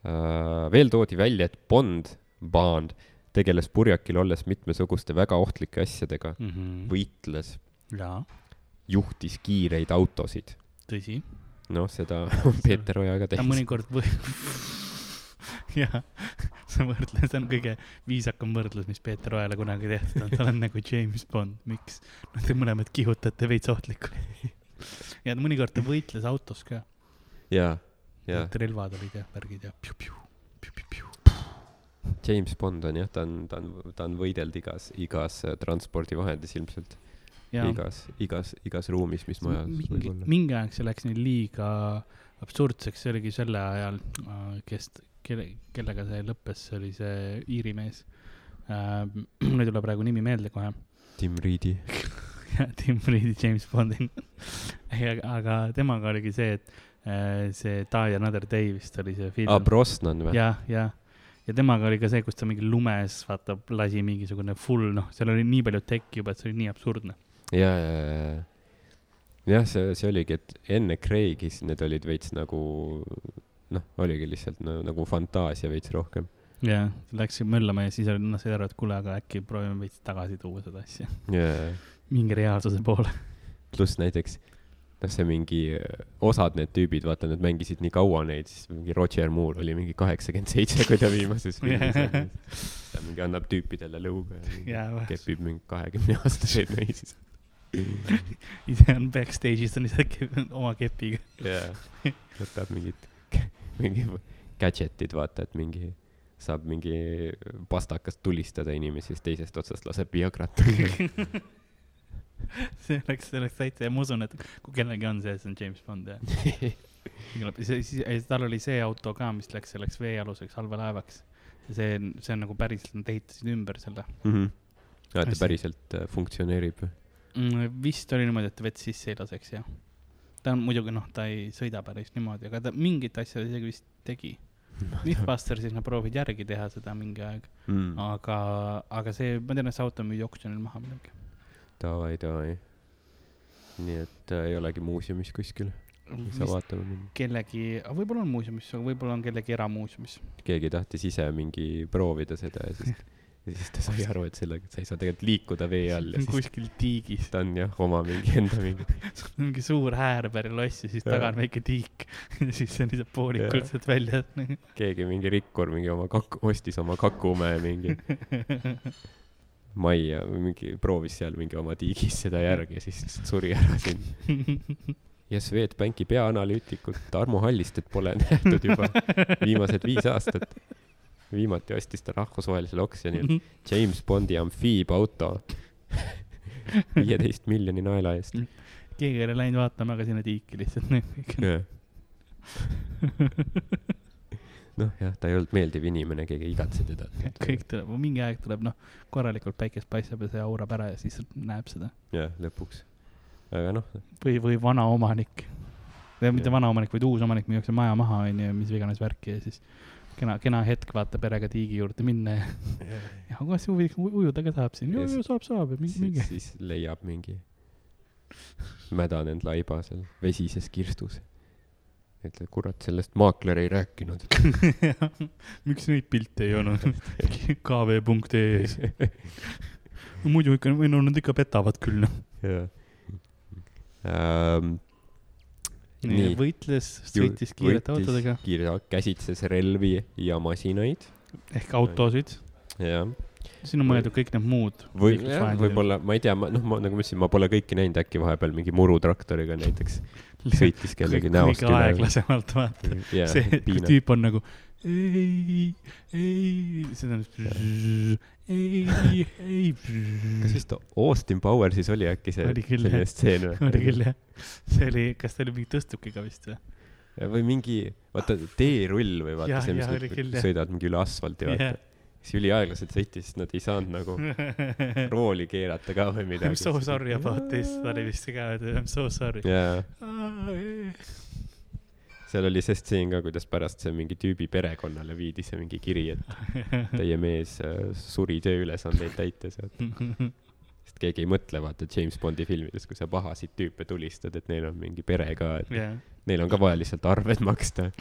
Uh, veel toodi välja, et Bond, Bond tegeles purjakil olles mitmesuguste väga ohtlike asjadega, või? võitles, Mhm. jaa, juhtis kiireid autosid. tõsi. noh, seda on Peeter Oja ka ta teinud. mõnikord või-, jah, see võrdlus, on kõige viisakam võrdlus, mis Peeter Oele kunagi tehtud on, ta on nagu James Bond, miks? no te mõlemad kihutate veits ohtlikult. ja mõnikord ta võitles autos ka, jaa, et relvad olid ja värgid ja piu-piu, piu-piu-piu. James Bond on jah, ta on, ta on, ta on võidelnud igas, igas äh, transpordivahendis ilmselt. ja igas, igas, igas ruumis, mis majas mingi, mingi aeg see läks neil liiga absurdseks, see oligi selle ajal, kes, kelle, kellega see lõppes, see oli see Iiri mees äh,. mul ei tule praegu nimi meelde kohe. Tim Reedi. Tim Reedi James Bondi. aga temaga oligi see, et äh, see Die Another Day vist oli see film aa, Brosnan või? jah, jah. ja temaga oli ka see, kus ta mingi lumes, vaata, lasi mingisugune full, noh, seal oli nii palju tekki juba, et see oli nii absurdne. ja, ja, ja, ja. jah, see, see oligi, et enne Craig'is need olid veits nagu noh, oligi lihtsalt no, nagu fantaasia veits rohkem. jah, läks möllama ja siis oli, noh, said aru, et kuule, aga äkki proovime veits tagasi tuua seda asja, ja, mingi reaalsuse poole. pluss näiteks noh, see mingi, osad need tüübid, vaata, nad mängisid nii kaua neid, siis mingi Roger Moore oli mingi kaheksakümmend seitse, kui ta viimases filmis oli. ta mingi annab tüüpidele lõuga ja kepib mingi kahekümne aastaseid naisi. ise on backstage'is on ise oma kepiga. jaa, võtab mingid, mingi gadget'id, vaata, et mingi saab mingi pastakast tulistada inimesi, siis teisest otsast laseb Viagrat. see oleks, see oleks täitsa ja ma usun, et kui kellelgi on see, see on James Bond jah. see, siis tal oli see auto ka, mis läks selleks veealuseks allveelaevaks. see, see on nagu päriselt, nad ehitasid ümber selle aa, ta Hästi. päriselt äh, funktsioneerib mm,. vist oli niimoodi, et vett sisse ei laseks jah. ta on muidugi noh, ta ei sõida päris niimoodi, aga ta mingit asja isegi vist tegi. Mythbustersis nad proovisid järgi teha seda mingi aeg, mm.. aga, aga see, ma tean, et see auto müüdi oksjonil maha midagi. davai, davai. nii et äh, ei olegi muuseumis kuskil, ei saa vaatama minna. kellegi, võib-olla on muuseumis, aga võib-olla on kellegi eramuuseumis. keegi tahtis ise mingi proovida seda ja siis, ja siis ta sai aru, et sellega, et sa ei saa tegelikult liikuda vee all kuskil tiigis, ta on jah, oma mingi enda mingi mingi suur häärber ja siis taga on väike tiik ja siis see on lihtsalt poolikult sealt välja. keegi mingi rikkur mingi oma kak-, ostis oma kakumäe mingi majja või mingi, proovis seal mingi oma tiigis seda järgi ja siis lihtsalt suri ära siin. ja Swedbanki peaanalüütikut Tarmo Hallistet pole nähtud juba viimased viis aastat. viimati ostis ta rahvusvahelisel oksjonil James Bondi amfiibauto viieteist miljoni naela eest. keegi ei ole läinud vaatama ka sinna tiiki lihtsalt. noh, jah, ta ei olnud meeldiv inimene, keegi ei igatse teda. kõik tuleb, mingi aeg tuleb noh, korralikult päikest paistab ja see aurab ära ja siis näeb seda. jah, lõpuks. aga noh, või, või vana omanik. mitte vana omanik, vaid uus omanik müüakse maja maha, onju, mis iganes värki ja siis kena, kena hetk vaata perega tiigi juurde minna ja, ja kas huvi, ujuda ka tahab siin, saab, saab ja mingi, siis, mingi. siis leiab mingi mädanenud laiba seal vesises kirstus. ütleb, kurat, sellest maakler ei rääkinud. miks neid pilte ei olnud kv.ee-s? muidu ikka, või no nad ikka petavad küll, noh. jah. Ähm, nii, võitles, sõitis kiirete autodega kiire, käsitses relvi ja masinaid, ehk autosid. jah. siin on mõeldud kõik need muud. või, võib-olla, ma ei tea, ma, noh, ma nagu ma ütlesin, ma pole kõiki näinud, äkki vahepeal mingi murutraktoriga näiteks sõitis kellegi näost kõige aeglasemalt, vaata. Jaa, see, kus piinad. tüüp on nagu ei, ei, see tähendab ei, ei. kas vist Austin Powersis oli äkki see Oli küll, selline stseen või? oli küll jah, see oli, kas ta oli mingi tõstukiga vist või? või mingi, vaata teerull või vaata Jah, see, mis nad küll, jah. sõidavad mingi üle asfalti, vaata Jah.. Siis üliaeglaselt sõitis, nad ei saanud nagu rooli keerata ka või I m midagi. so sorry about this, ta oli vist ka, I m so sorry. jaa, seal oli see stseen ka, kuidas pärast see mingi tüübi perekonnale viidi see mingi kiri, et teie mees äh, suri tööülesandeid täites, sest keegi ei mõtle, vaata James Bondi filmides, kui sa pahasid tüüpe tulistad, et neil on mingi pere ka, et jah, neil on ka vaja lihtsalt arved maksta.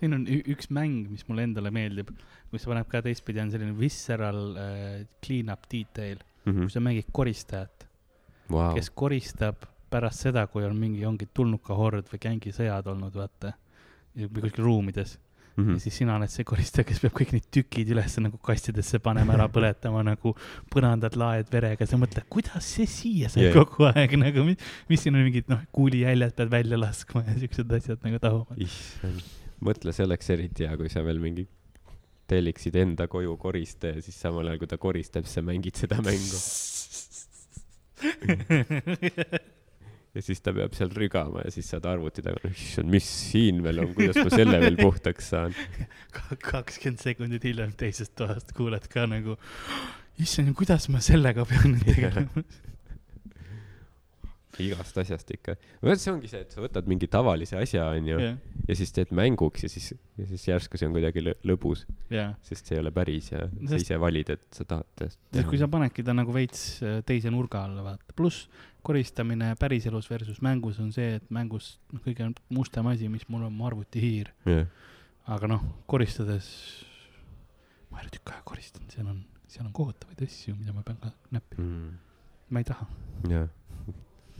Siin on üks mäng, mis mulle endale meeldib, kus paneb ka teistpidi, on selline visceral uh, clean-up detail, kus sa mängid koristajat. Vau, kes koristab pärast seda, kui on mingi, ongi tulnukahord või gängisõjad olnud, vaata, või kuskil ruumides Mhm. ja siis sina oled see koristaja, kes peab kõik need tükid üles nagu kastidesse panema, ära põletama nagu põrandad laed verega, sa mõtled, kuidas see siia sai yeah. kogu aeg nagu, mis, mis siin on mingid noh, kuulijäljed pead välja laskma ja siuksed asjad nagu tahuvad. issand, mõtle, see oleks eriti hea, kui sa veel mingi telliksid enda koju koristaja ja siis samal ajal, kui ta koristab, sa mängid seda mängu ja siis ta peab seal rügama ja siis saad arvuti taga, issand, mis siin veel on, kuidas ma selle veel puhtaks saan. kakskümmend sekundit hiljem teisest toast kuuled ka nagu, issand, kuidas ma sellega pean nüüd tegelema. igast asjast ikka. see ongi see, et sa võtad mingi tavalise asja, onju, jah, ja siis teed mänguks ja siis, ja siis järsku see on kuidagi lõ- lõbus, jah. sest see ei ole päris ja sa Sest- ise valid, et sa tahad teha sest kui sa panedki ta nagu veits äh, teise nurga alla, vaata, pluss koristamine päriselus versus mängus on see, et mängus noh, kõige mustem asi, mis mul on mu arvutihiir, jah, aga noh, koristades, ma ei ole tükk aega koristanud, seal on, seal on kohutavaid asju, mida ma pean ka näppima, mm. ma ei taha, jah,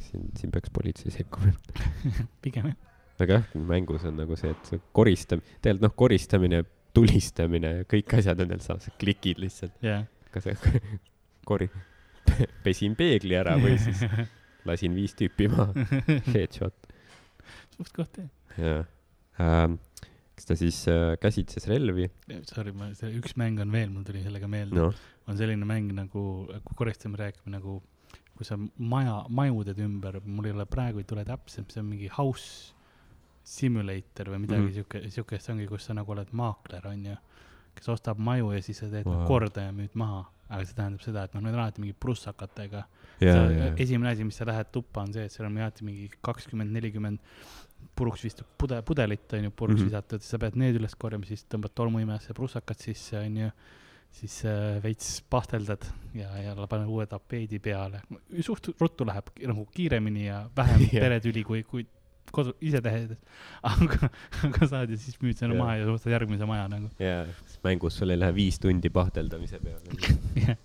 siin, siin peaks politsei sekkuma. pigem jah, aga jah, mängus on nagu see, et see koristab, tegelikult noh, koristamine, tulistamine, kõik asjad on veel sama, sa klikid lihtsalt, jah. kas see kori-, pesin peegli ära või siis lasin viis tüüpi maha, headshot, suht koht jah. jah ähm,. kas ta siis äh, käsitses relvi? Sorry, ma, see üks mäng on veel, mul tuli sellega meelde no., on selline mäng nagu, kui koristamine räägime nagu, kui sa maja, maju teed ümber, mul ei ole praegu ei tule täpselt, see on mingi house simulator või midagi mm. -hmm. siuke, siukest ongi, kus sa nagu oled maakler, onju, kes ostab maju ja siis sa teed Wow. korda ja müüd maha. aga see tähendab seda, et noh, need on alati mingi prussakatega. ja, ja, esimene asi, mis sa lähed tuppa, on see, et seal on alati mingi kakskümmend, nelikümmend puruks visatud pude, pudelit on ju, puruks mm. -hmm. visatud, sa pead need üles korjama, siis tõmbad tolmuimejasse prussakad sisse, on ju. Siis äh, veits pahteldad ja, ja paned uue tapeedi peale. suht ruttu läheb nagu kiiremini ja vähem yeah. peretüli, kui, kui kodu, ise tehes. aga, aga saad ja siis müüd selle Jah. maha ja ostad järgmise maja nagu. ja mängus sul ei lähe viis tundi pahteldamise peale. jah,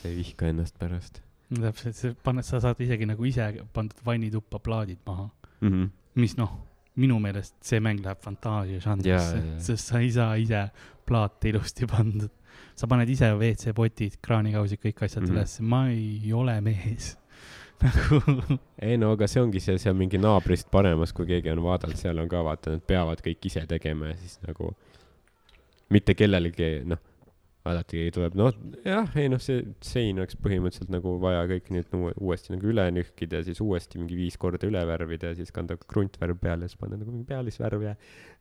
sa ei vihka ennast pärast täpselt, see paned, sa saad isegi nagu ise pandud vannituppa plaadid maha mm. -hmm. mis noh, minu meelest see mäng läheb fantaasia žanrisse Jaa, jaa., sest sa ei saa ise plaate ilusti pandud. sa paned ise WC-potid, kraanikausid, kõik asjad mm. -hmm. üles, ma ei ole mees. nagu ei no aga see ongi see, see on mingi naabrist paremas, kui keegi on vaadanud, seal on ka vaata, nad peavad kõik ise tegema ja siis nagu mitte kellelegi, noh, alati tuleb, noh, jah, ei noh, see sein oleks põhimõtteliselt nagu vaja kõik nüüd uuesti nagu üle nühkida ja siis uuesti mingi viis korda üle värvida ja siis kanda kruntvärv peale ja siis panna nagu mingi pealisvärv ja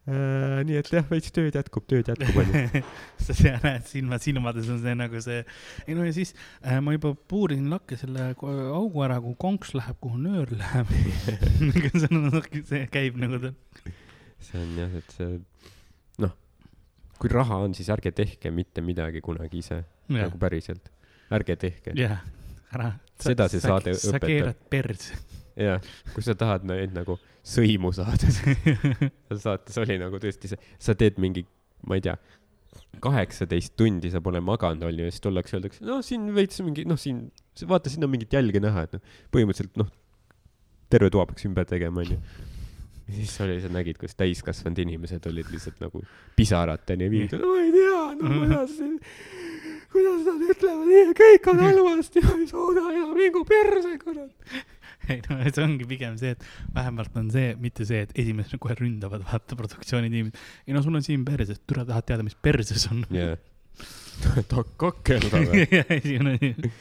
nii et jah, veits tööd jätkub, tööd jätkub onju. sa seal näed silmad silmades on see nagu see, ei no ja siis äh, ma juba puurisin lakke selle augu ära, kuhu konks läheb, kuhu nöör läheb. see on see käib nagu ta. see on jah, et see, noh, kui raha on, siis ärge tehke mitte midagi kunagi ise, nagu, päriselt, ärge tehke. jah, ära. Seda see saade sa õpetab. keerad perse. jah, kui sa tahad neid nagu sõimu saada, saates oli nagu tõesti see, sa teed mingi, ma ei tea, kaheksateist tundi sa pole maganud, onju, ja siis tullakse, öeldakse, no siin veits mingi, noh, siin, vaata, siin on mingit jälge näha, et noh, põhimõtteliselt noh, terve toa peaks ümber tegema, onju. ja siis oli, sa nägid, kuidas täiskasvanud inimesed olid lihtsalt nagu pisarateni viidud, no ei tea, no kuidas, kuidas nad ütlevad kõik on halvasti, ma ei suuda enam mingu perse, kurat. ei no see ongi pigem see, et vähemalt on see, mitte see, et esimesena kohe ründavad, vaata produktsioonitiimid. ei no sul on siin perses, türa tahad teada, mis perses on. jah. ta kakeldab. esimene asi.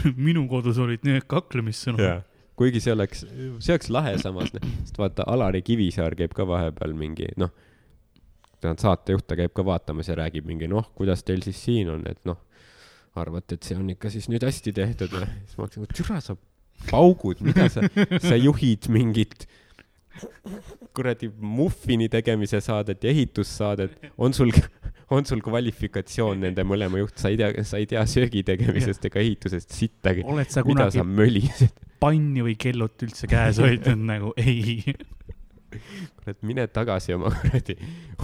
minu kodus olid need kaklemissõnad. jaa, kuigi see oleks, see oleks lahe samas, noh, sest vaata, Alari Kivisaar käib ka vahepeal mingi, noh, tähendab saatejuht, ta käib ka vaatamas ja räägib mingi, noh, kuidas teil siis siin on, et noh, arvate, et see on ikka siis nüüd hästi tehtud või? siis ma hakkasin, türa sa paugud, mida sa, sa juhid mingit kuradi muffini tegemise saadet ja ehitussaadet, on sul, on sul kvalifikatsioon nende mõlema juht, sa ei tea, sa ei tea söögi tegemisest ega ehitusest sittagi. oled sa kunagi sa mölised? panni või kellot üldse käes hoidnud nagu ei. kurat, mine tagasi oma kuradi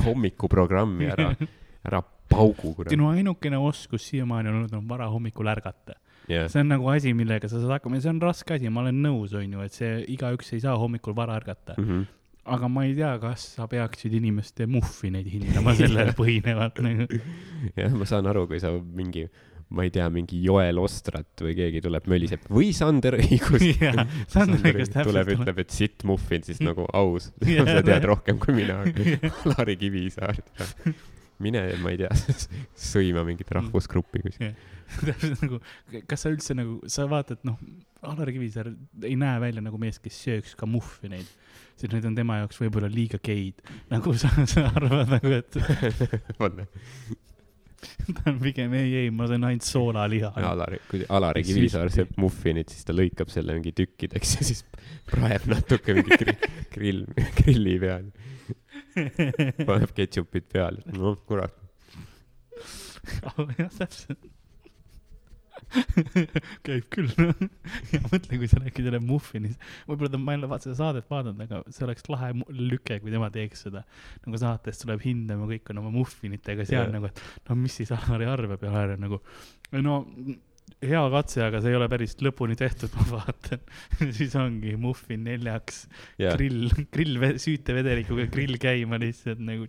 hommikuprogrammi ära, ära paugu, kurat. sinu ainukene oskus siiamaani olnud on varahommikul ärgata. jah, see on nagu asi, millega sa saad hakkama ja see on raske asi, ma olen nõus, on ju, et see igaüks ei saa hommikul vara ärgata. Mhm. aga ma ei tea, kas sa peaksid inimeste muffineid hindama sellele põhinevalt nagu. jah, ma saan aru, kui sa mingi, ma ei tea, mingi Joel Ostrat või keegi tuleb möliseb või Sander Õigus. jaa, Sander Õigus tuleb, ütleb, et sitt muffin, siis nagu aus. Jah. sa tead rohkem kui mina. Alari Kivisaar. mine, ma ei tea, sõima mingit rahvusgruppi kuskil. täpselt nagu, kas sa üldse nagu, sa vaatad, noh, Alar Kivisaar ei näe välja nagu mees, kes sööks ka muffineid. sest need on tema jaoks võib-olla liiga geid. nagu sa, sa arvad nagu, et ta on pigem ei, ei, ma söön ainult soolaliha. Alari, kui Alari Kivisaar sööb muffinit, siis ta lõikab selle mingi tükkideks ja siis praeb natuke mingi grill, grilli peal. paneb ketšupit peale, noh kurat. jah, täpselt. käib küll, noh. ja mõtle, kui sa räägid jälle muffinist. võib-olla ta, ma ei ole vaata seda saadet vaadanud, aga see oleks lahe lüke, kui tema teeks seda. nagu saates tuleb hindama, kõik on oma muffinitega seal Jah. nagu, et no mis siis Alari arvab ja Alari on nagu, no hea katse, aga see ei ole päris lõpuni tehtud, ma vaatan. siis ongi muffin neljaks, ja, grill, grill, süütevedelikuga grill käima lihtsalt nagu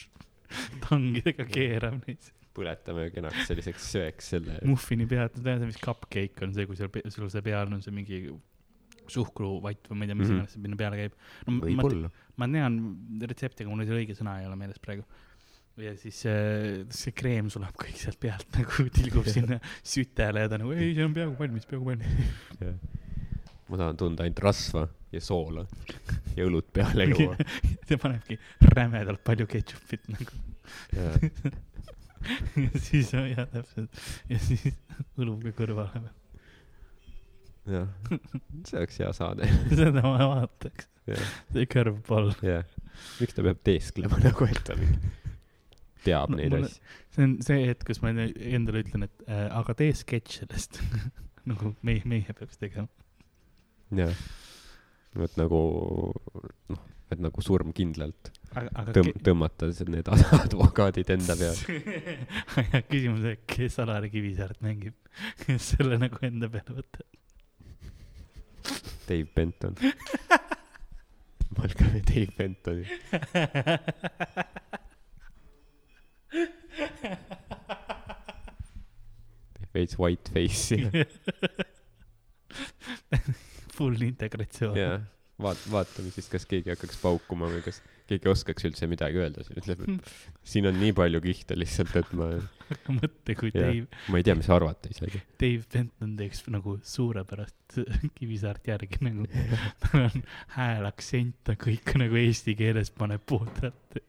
tangidega keerab neid. põletame kenaks selliseks söeks selle. muffini pead, tead, mis cupcake on see, kui seal, sul see peal on see mingi suhkruvatt või ma ei tea, mis Mhm. iganes see sinna peale käib. no ma, võib-olla. ma tean retsepti, aga mul see õige sõna ei ole meeles praegu. Ja siis see, see kreem sulab kõik sealt pealt nagu tilgub sinna sütele ja ta nagu ei, see on peaaegu valmis, peaaegu valmis. ma tahan tunda ainult rasva ja soola ja õlut peale juua. ta panebki rämedalt palju ketšupit nagu ja siis, jah, täpselt. ja siis õlu ka kõrvale. jah, see oleks hea saade. seda ma vaataks. see curveball. jah. miks ta peab teesklema nagu, et ta mingi teab No, neid asju. see on see hetk, kus ma endale ütlen, et äh, aga tee sketš sellest. nagu meie, meie peaks tegema. jah. vot nagu, noh, et nagu surm kindlalt aga, aga tõmm-, tõmmata need advokaadid enda peale. küsimus, kes Alari Kivisaart mängib, kes selle nagu enda peale võtab. Dave Benton. Ja Dave Bentoni. Veits white face'i. full integratsioon. jaa, vaat-, vaatame siis, kas keegi hakkaks paukuma või kas keegi oskaks üldse midagi öelda, siis ütleb, et siin on nii palju kihte lihtsalt, et ma, mõtle, kui Jah. Dave, ma ei tea, mis arvata isegi. Dave Benton teeks nagu suurepärast Kivisaart järgi nagu, tal on hääl, aktsent, ta kõik nagu eesti keeles paneb puhtalt.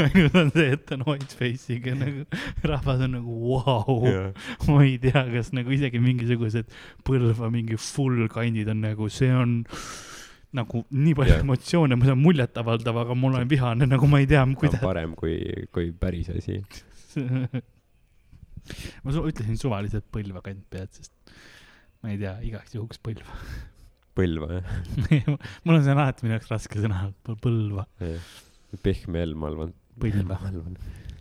ainult on see, et ta on white face'iga nagu, rahvas on nagu vau wow., ma ei tea, kas nagu isegi mingisugused Põlva mingi full kandid on nagu, see on nagu nii palju yeah. emotsioone, ma saan muljetavaldav, aga ma olen vihane, nagu ma ei tea, on kuidas. parem kui, kui päris asi. ma su- ütlesin suvaliselt Põlva kant pead, sest ma ei tea, igaks juhuks Põlva. Põlva jah mul on see on alati minu jaoks raske sõna, Põlva, ja.. pehme L, ma arvan. Põlva. ma arvan,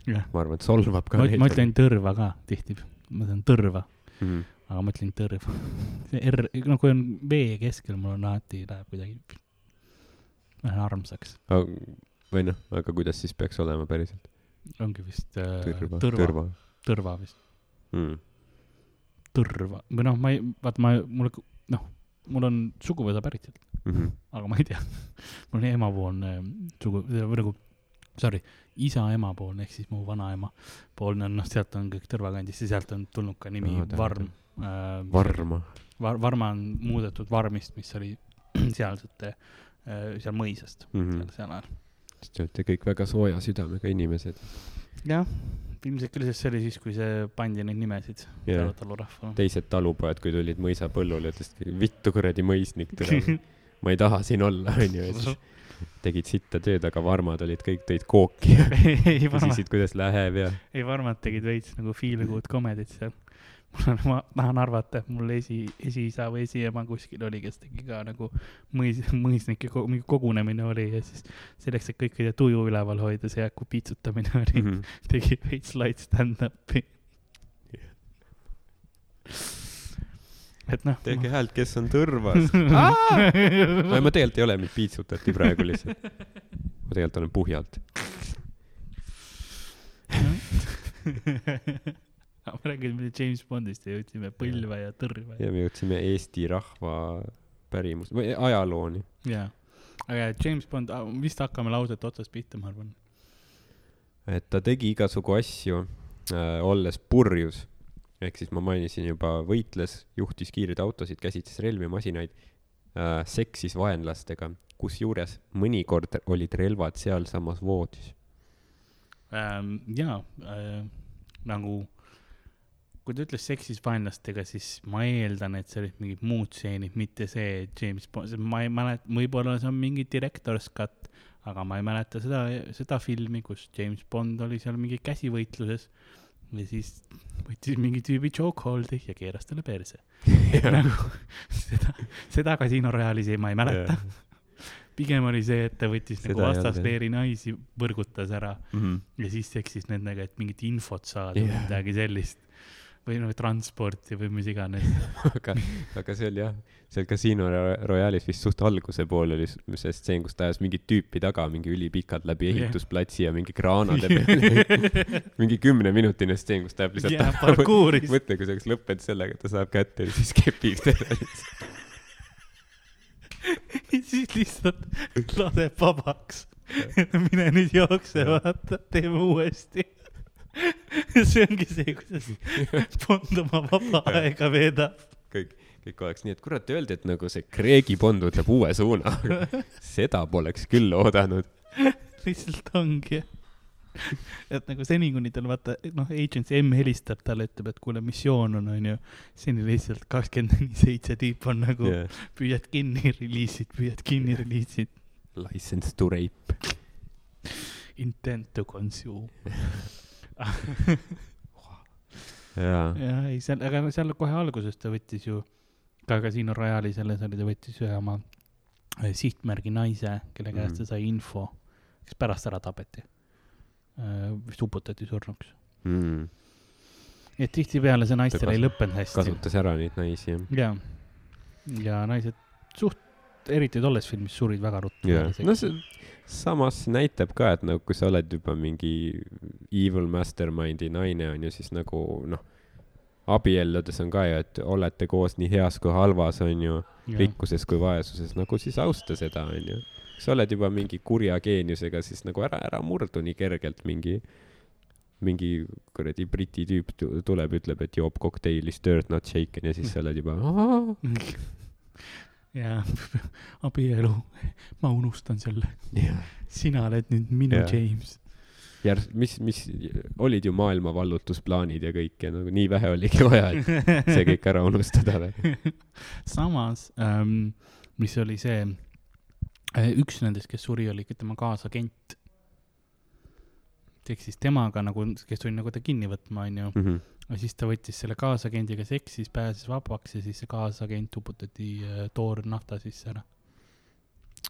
ma arvan, et solvab ka ma ütlen tõrva ka tihti, ma ütlen tõrva, mm.. Aga ma ütlen tõrv. see R, no kui on V keskel, mul on alati läheb kuidagi, lähen armsaks, või noh, aga kuidas siis peaks olema päriselt? ongi vist äh, tõrva, tõrva, tõrva tõrva vist, mm.. tõrva või noh, ma ei, vaata ma, mul, noh, mul on suguvõsa pärit sealt, Mm -hmm. aga ma ei tea, mul on emapoolne sugu, või nagu, sorry, isa emapoolne ehk siis mu vanaema poolne on, noh, sealt on kõik Tõrvakandist ja sealt on tulnud ka nimi tähendab. Varm äh,. Varma. Var-, Varma on muudetud Varmist, mis oli sealsete äh,, seal mõisast Mm mm. -hmm. seal, seal ajal. sest te olete kõik väga sooja südamega inimesed. jah, ilmselt küll, sest see oli siis, kui see pandi neid nimesid yeah. talurahvale. teised talupojad, kui tulid mõisapõllule, ütlesid, vittu kuradi mõisnik, tule, ma ei taha siin olla, onju, ja siis tegid sitta tööd, aga varmad olid kõik, tõid kooki ja ei, Varmad, küsisid, kuidas läheb ja ei Varmad tegid veits nagu feel good comedy't seal. Mul on, ma tahan arvata, et mul esi, esiisa või esiema kuskil oli, kes tegi ka nagu mõis, mõisnike ko- mingi kogunemine oli ja siis selleks, et kõikide tuju üleval hoida, see Jaaku piitsutamine oli mm. -hmm. tegi veits light stand-up'i. et noh. tehke häält, kes on tõrvas. ei, ma tegelikult ei ole, mind piitsutati praegu lihtsalt. ma tegelikult olen puhjalt. ma räägin, mida James Bondist ja jõudsime Põlva ja Tõrva ja, me jõudsime Eesti rahva pärimus või ajalooni. ja.. aga James Bond, vist hakkame lauset otsast pihta, ma arvan. et ta tegi igasugu asju äh,, olles purjus. ehk siis ma mainisin juba, võitles, juhtis kiireid autosid, käsitles relvi, masinaid äh,, seksis vaenlastega, kusjuures mõnikord olid relvad sealsamas voodis. ähm,. jaa äh,, nagu kui ta ütles seksis vaenlastega, siis ma eeldan, et see olid mingid muud stseenid, mitte see James Bond, ma ei mäleta, võib-olla see on mingi director's cut, aga ma ei mäleta seda, seda filmi, kus James Bond oli seal mingi käsivõitluses ja siis võttis mingi tüübi chokehold'i ja keeras talle perse. nagu seda, seda Casino Royale'is ei, ma ei mäleta. pigem oli see, et ta võttis Seda nagu ei olnud, vastasleeri naisi, võrgutas ära Mhm. ja siis seksis nendega, et mingit infot saada yeah., midagi sellist. Või noh, transporti või mis iganes. aga, aga see oli jah, seal Casino Ro- Royale'is vist suht alguse pool oli see stseen, kus ta ajas mingit tüüpi taga mingi ülipikalt läbi ehitusplatsi ja mingi kraanade peal. mingi kümneminutine stseen, kus ta jääb lihtsalt jah, parkuuris. mõtle, kui see oleks lõppenud sellega, et ta saab kätte ja siis kepib teda lihtsalt. siis lihtsalt laseb vabaks. mine nüüd jookse, vaata, teeme uuesti. see ongi see, kuidas Bond oma vaba aega veedab. kõik, kõik oleks nii, et kurat, öeldi, et nagu see Kreegi Bond võtab uue suuna. seda poleks küll oodanud. lihtsalt ongi. et nagu seni, kuni tal vaata, noh, Agent M helistab talle, ütleb, et kuule, missioon on, onju. seni lihtsalt kakskümmend neli seitse tüüp on nagu Yeah. püüad kinni, reliisid, püüad kinni, reliisid. License to rape. Intent to consume. jaa. jah, ei seal, aga seal kohe alguses ta võttis ju, ka Casino Royale'i selles oli, ta võttis ühe oma äh, sihtmärgi naise, kelle käest Mhm. ta sai info, kes pärast ära tapeti. vist uputati surnuks. Mm. et tihtipeale see naistel ei lõppenud hästi. kasutas ära neid naisi, jah. jaa, ja naised suht, eriti tolles filmis surid väga ruttu. jaa, no see samas näitab ka, et nagu kui sa oled juba mingi evil mastermind'i naine on ju, siis nagu noh, abielludes on ka ju, et olete koos nii heas kui halvas on ju, rikkuses kui vaesuses, nagu siis austa seda, onju. kui sa oled juba mingi kurja geeniusega, siis nagu ära, ära murdu nii kergelt mingi, mingi kuradi briti tüüp tu- tuleb, ütleb, et joob kokteili stirred not shaken ja siis sa oled juba. ja abielu, ma unustan selle, jah. sina oled nüüd minu Jaa. James. järs-, mis, mis olid ju maailma vallutusplaanid ja kõik ja nagu nii vähe oligi vaja, et see kõik ära unustada või? samas ähm,, mis oli see, üks nendest, kes suri, oli ikka tema kaasagent. ehk siis temaga nagu, kes tuli nagu ta kinni võtma, onju. Ja siis ta võttis selle kaasagendiga seksis, pääses vabaks ja siis see kaasagent uputati äh, toornafta sisse ära.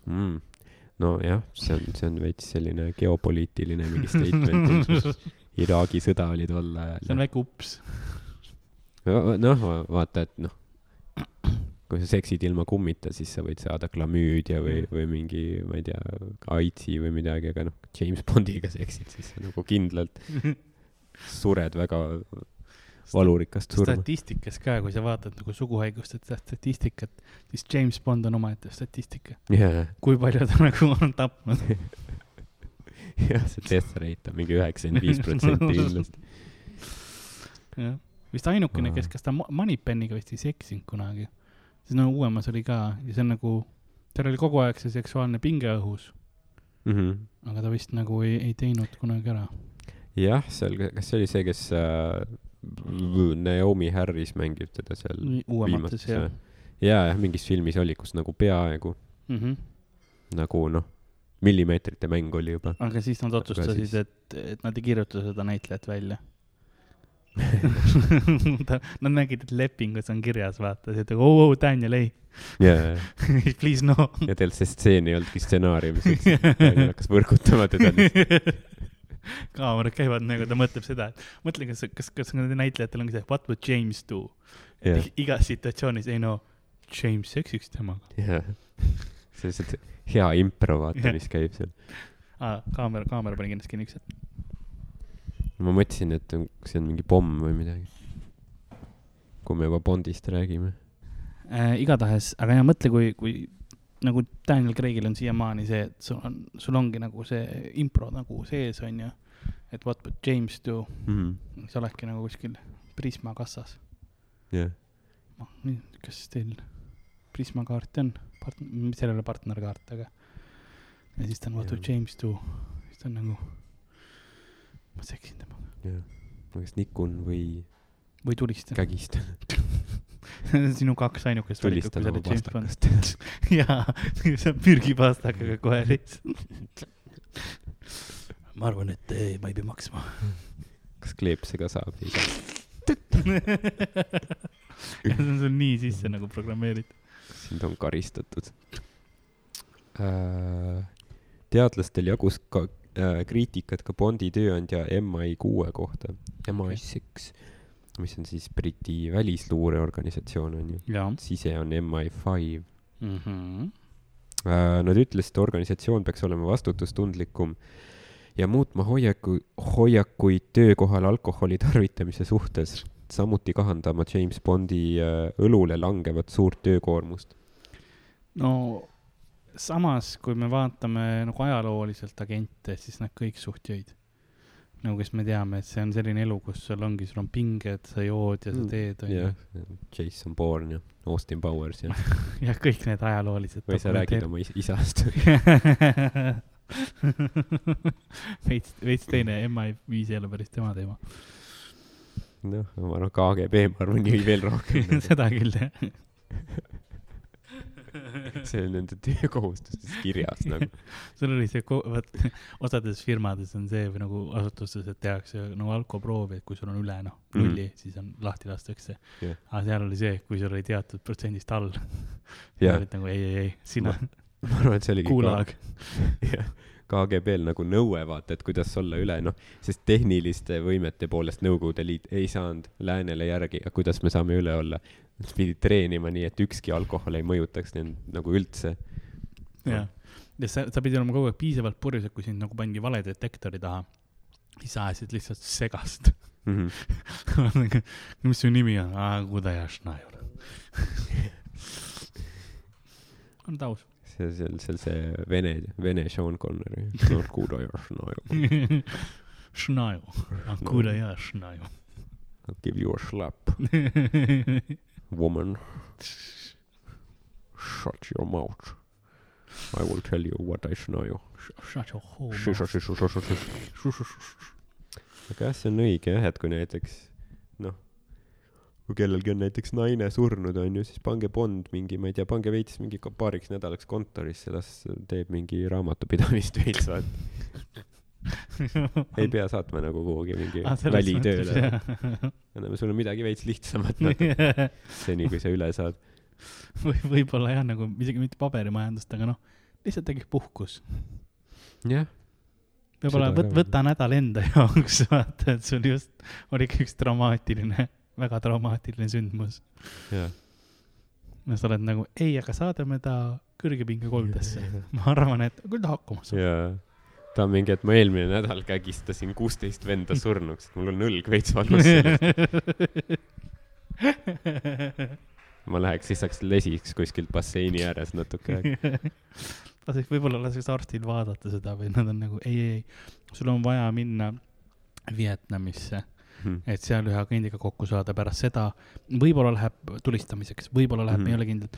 mm.. nojah, see on, see on veits selline geopoliitiline mingi statement ilmselt. Iraagi sõda oli tol see on ajal. väike ups. noh, vaata, et noh, kui sa seksid ilma kummita, siis sa võid saada klamüüdia või, või mingi, ma ei tea, AIDSi või midagi, aga noh, James Bondiga seksid, siis sa nagu kindlalt sured väga valurikast surma. statistikas ka, kui sa vaatad nagu suguhaiguste statistikat, siis James Bond on omaette statistika. jah, kui palju ta nagu on tapnud. jah, see death rate on mingi üheksakümmend viis protsenti kindlasti. jah, vist ainukene, kes, kas ta Moneypenniga vist ei seksinud kunagi. siis no uuemas oli ka ja see on nagu, tal oli kogu aeg see seksuaalne pinge õhus, Mhm. aga ta vist nagu ei, ei teinud kunagi ära. jah, seal, kas see oli see, kes äh, Naomi Harris mängib teda seal jah ja, ja, jah, mingis filmis oli, kus nagu peaaegu mm. -hmm. nagu noh, millimeetrite mäng oli juba. aga siis nad otsustasid, siis- et, et nad ei kirjuta seda näitlejat välja. nad nägid, et lepingus on kirjas, vaata, et oo, oo, Daniel, ei, ja, please no. ja tegelikult see stseen ei olnudki stsenaariumis üldse, Daniel hakkas võrgutama teda lihtsalt. kaamerad käivad nagu, ta mõtleb seda, et mõtle, kas, kas, kas nendel näitlejatel ongi see what would James do jah, igas situatsioonis, ei no, James seksiks temaga jah. see on see hea impro, vaata, Jah. mis käib seal. ah,. kaamera, kaamera pani kindlasti kinni, hetk. ma mõtlesin, et on- see on mingi pomm või midagi. kui me juba Bondist räägime. äh,. igatahes, aga ja mõtle, kui, kui nagu Daniel Craigil on siiamaani see, et sul on, sul ongi nagu see impro nagu sees, onju. et what would James do, siis olekski nagu kuskil Prisma kassas. jah, nii, kas teil Prisma kaarti on? part-, ei ole partnerkaart, aga. ja siis ta on what would Jah. James do, siis ta on nagu, ma seksin temaga jah. ma kas nikun või või tulistan. kägistan. sinu kaks ainukest valikut, kui sa oma oled James Bond. jaa, sa mürgipastakaga kohe lihtsalt. ma arvan, et eh, ma ei pea maksma. kas kleepsega saab? ei saa. see on sul nii sisse nagu programmeeritud. sind on karistatud. teadlastel jagus ka äh, kriitikat ka Bondi tööandja MI kuue kohta, MI6, mis on siis Briti välisluureorganisatsioon on ju, sise on MI5 mm. -hmm. Äh, Nad ütlesid, et organisatsioon peaks olema vastutustundlikum ja muutma hoiaku, hoiakuid töökohal alkoholi tarvitamise suhtes, samuti kahandama James Bondi äh, õlule langevat suurt töökoormust. no samas, kui me vaatame nagu ajalooliselt agente, siis nad kõik suht jõid. nagu, kes me teame, et see on selline elu, kus sul ongi, sul on pinged, sa jood ja sa teed, jah onju., Jason Bourne ja Austin Powers ja, jah, kõik need ajaloolised. või sa räägid oma is isast. veits, veits teine, MI5 ei ole päris tema teema. noh, ma arvan, KGB, ma arvan, jõi veel rohkem. seda küll, jah. see on nende töökohustustes kirjas nagu. sul oli see, vaat osades firmades on see või nagu asutustes, et tehakse nagu alkoproovi, et kui sul on üle noh, Mhm. nulli mm, -hmm. siis on lahti lastakse Jah. aga seal oli see, kui sul oli teatud protsendist all. jah, olid nagu ei, ei, ei, sina ma arvan, et see oligi kuulaag. jah, KGB-l nagu nõue, vaata, et kuidas olla üle, noh, sest tehniliste võimete poolest Nõukogude Liit ei saanud läänele järgi, kuidas me saame üle olla. Nad pidid treenima nii, et ükski alkohol ei mõjutaks neid nagu üldse. jah, ja sa, sa pidid olema kogu aeg piisavalt purjus, et kui sind nagu pandi valedetektori taha, siis ajasid lihtsalt segast. Mm -hmm. mis su nimi on? aa, Kudajašna ei ole. on ta aus. see, seal, seal see vene, vene Sean Connery. kuule ja Schneier, Schnaju, kuule ja Schnaju. I'll give you a slap, woman. Shut your mouth. I will tell you what I know you. Shut your hole Šiša, mouth. aga jah, see on õige jah, et kui näiteks noh, kui kellelgi on näiteks naine surnud, on ju, siis pange Bond mingi, ma ei tea, pange veits mingi paariks nädalaks kontorisse, las teeb mingi raamatupidamist veits, vaata. Ei pea saatma nagu kuhugi mingi Ah, välitööle anname sulle midagi veits lihtsamat natuke, seni kui sa üle saad. või võib-olla jah, nagu isegi mitte paberimajandust, aga noh, lihtsalt tegiks puhkus. jah, võib-olla Seda võt-, võta nädal enda jaoks, vaata, et sul just oli ikka üks dramaatiline, väga dramaatiline sündmus. jah. ja sa oled nagu, ei, aga saadame ta kõrgepingekoldesse. ma arvan, et küll ta hakkama saab. Ta on mingi, et ma eelmine nädal kägistasin kuusteist venda surnuks, et mul on õlg veits valus ma läheks, siis saaks lesiks kuskilt basseini ääres natuke. Aega. laseks, võib-olla laseks arstil vaadata seda või nad on nagu ei, ei, ei, sul on vaja minna Vietnamisse, Hmm. et seal ühe agendiga kokku saada, pärast seda võib-olla läheb tulistamiseks, võib-olla läheb. -hmm. ei ole kindel.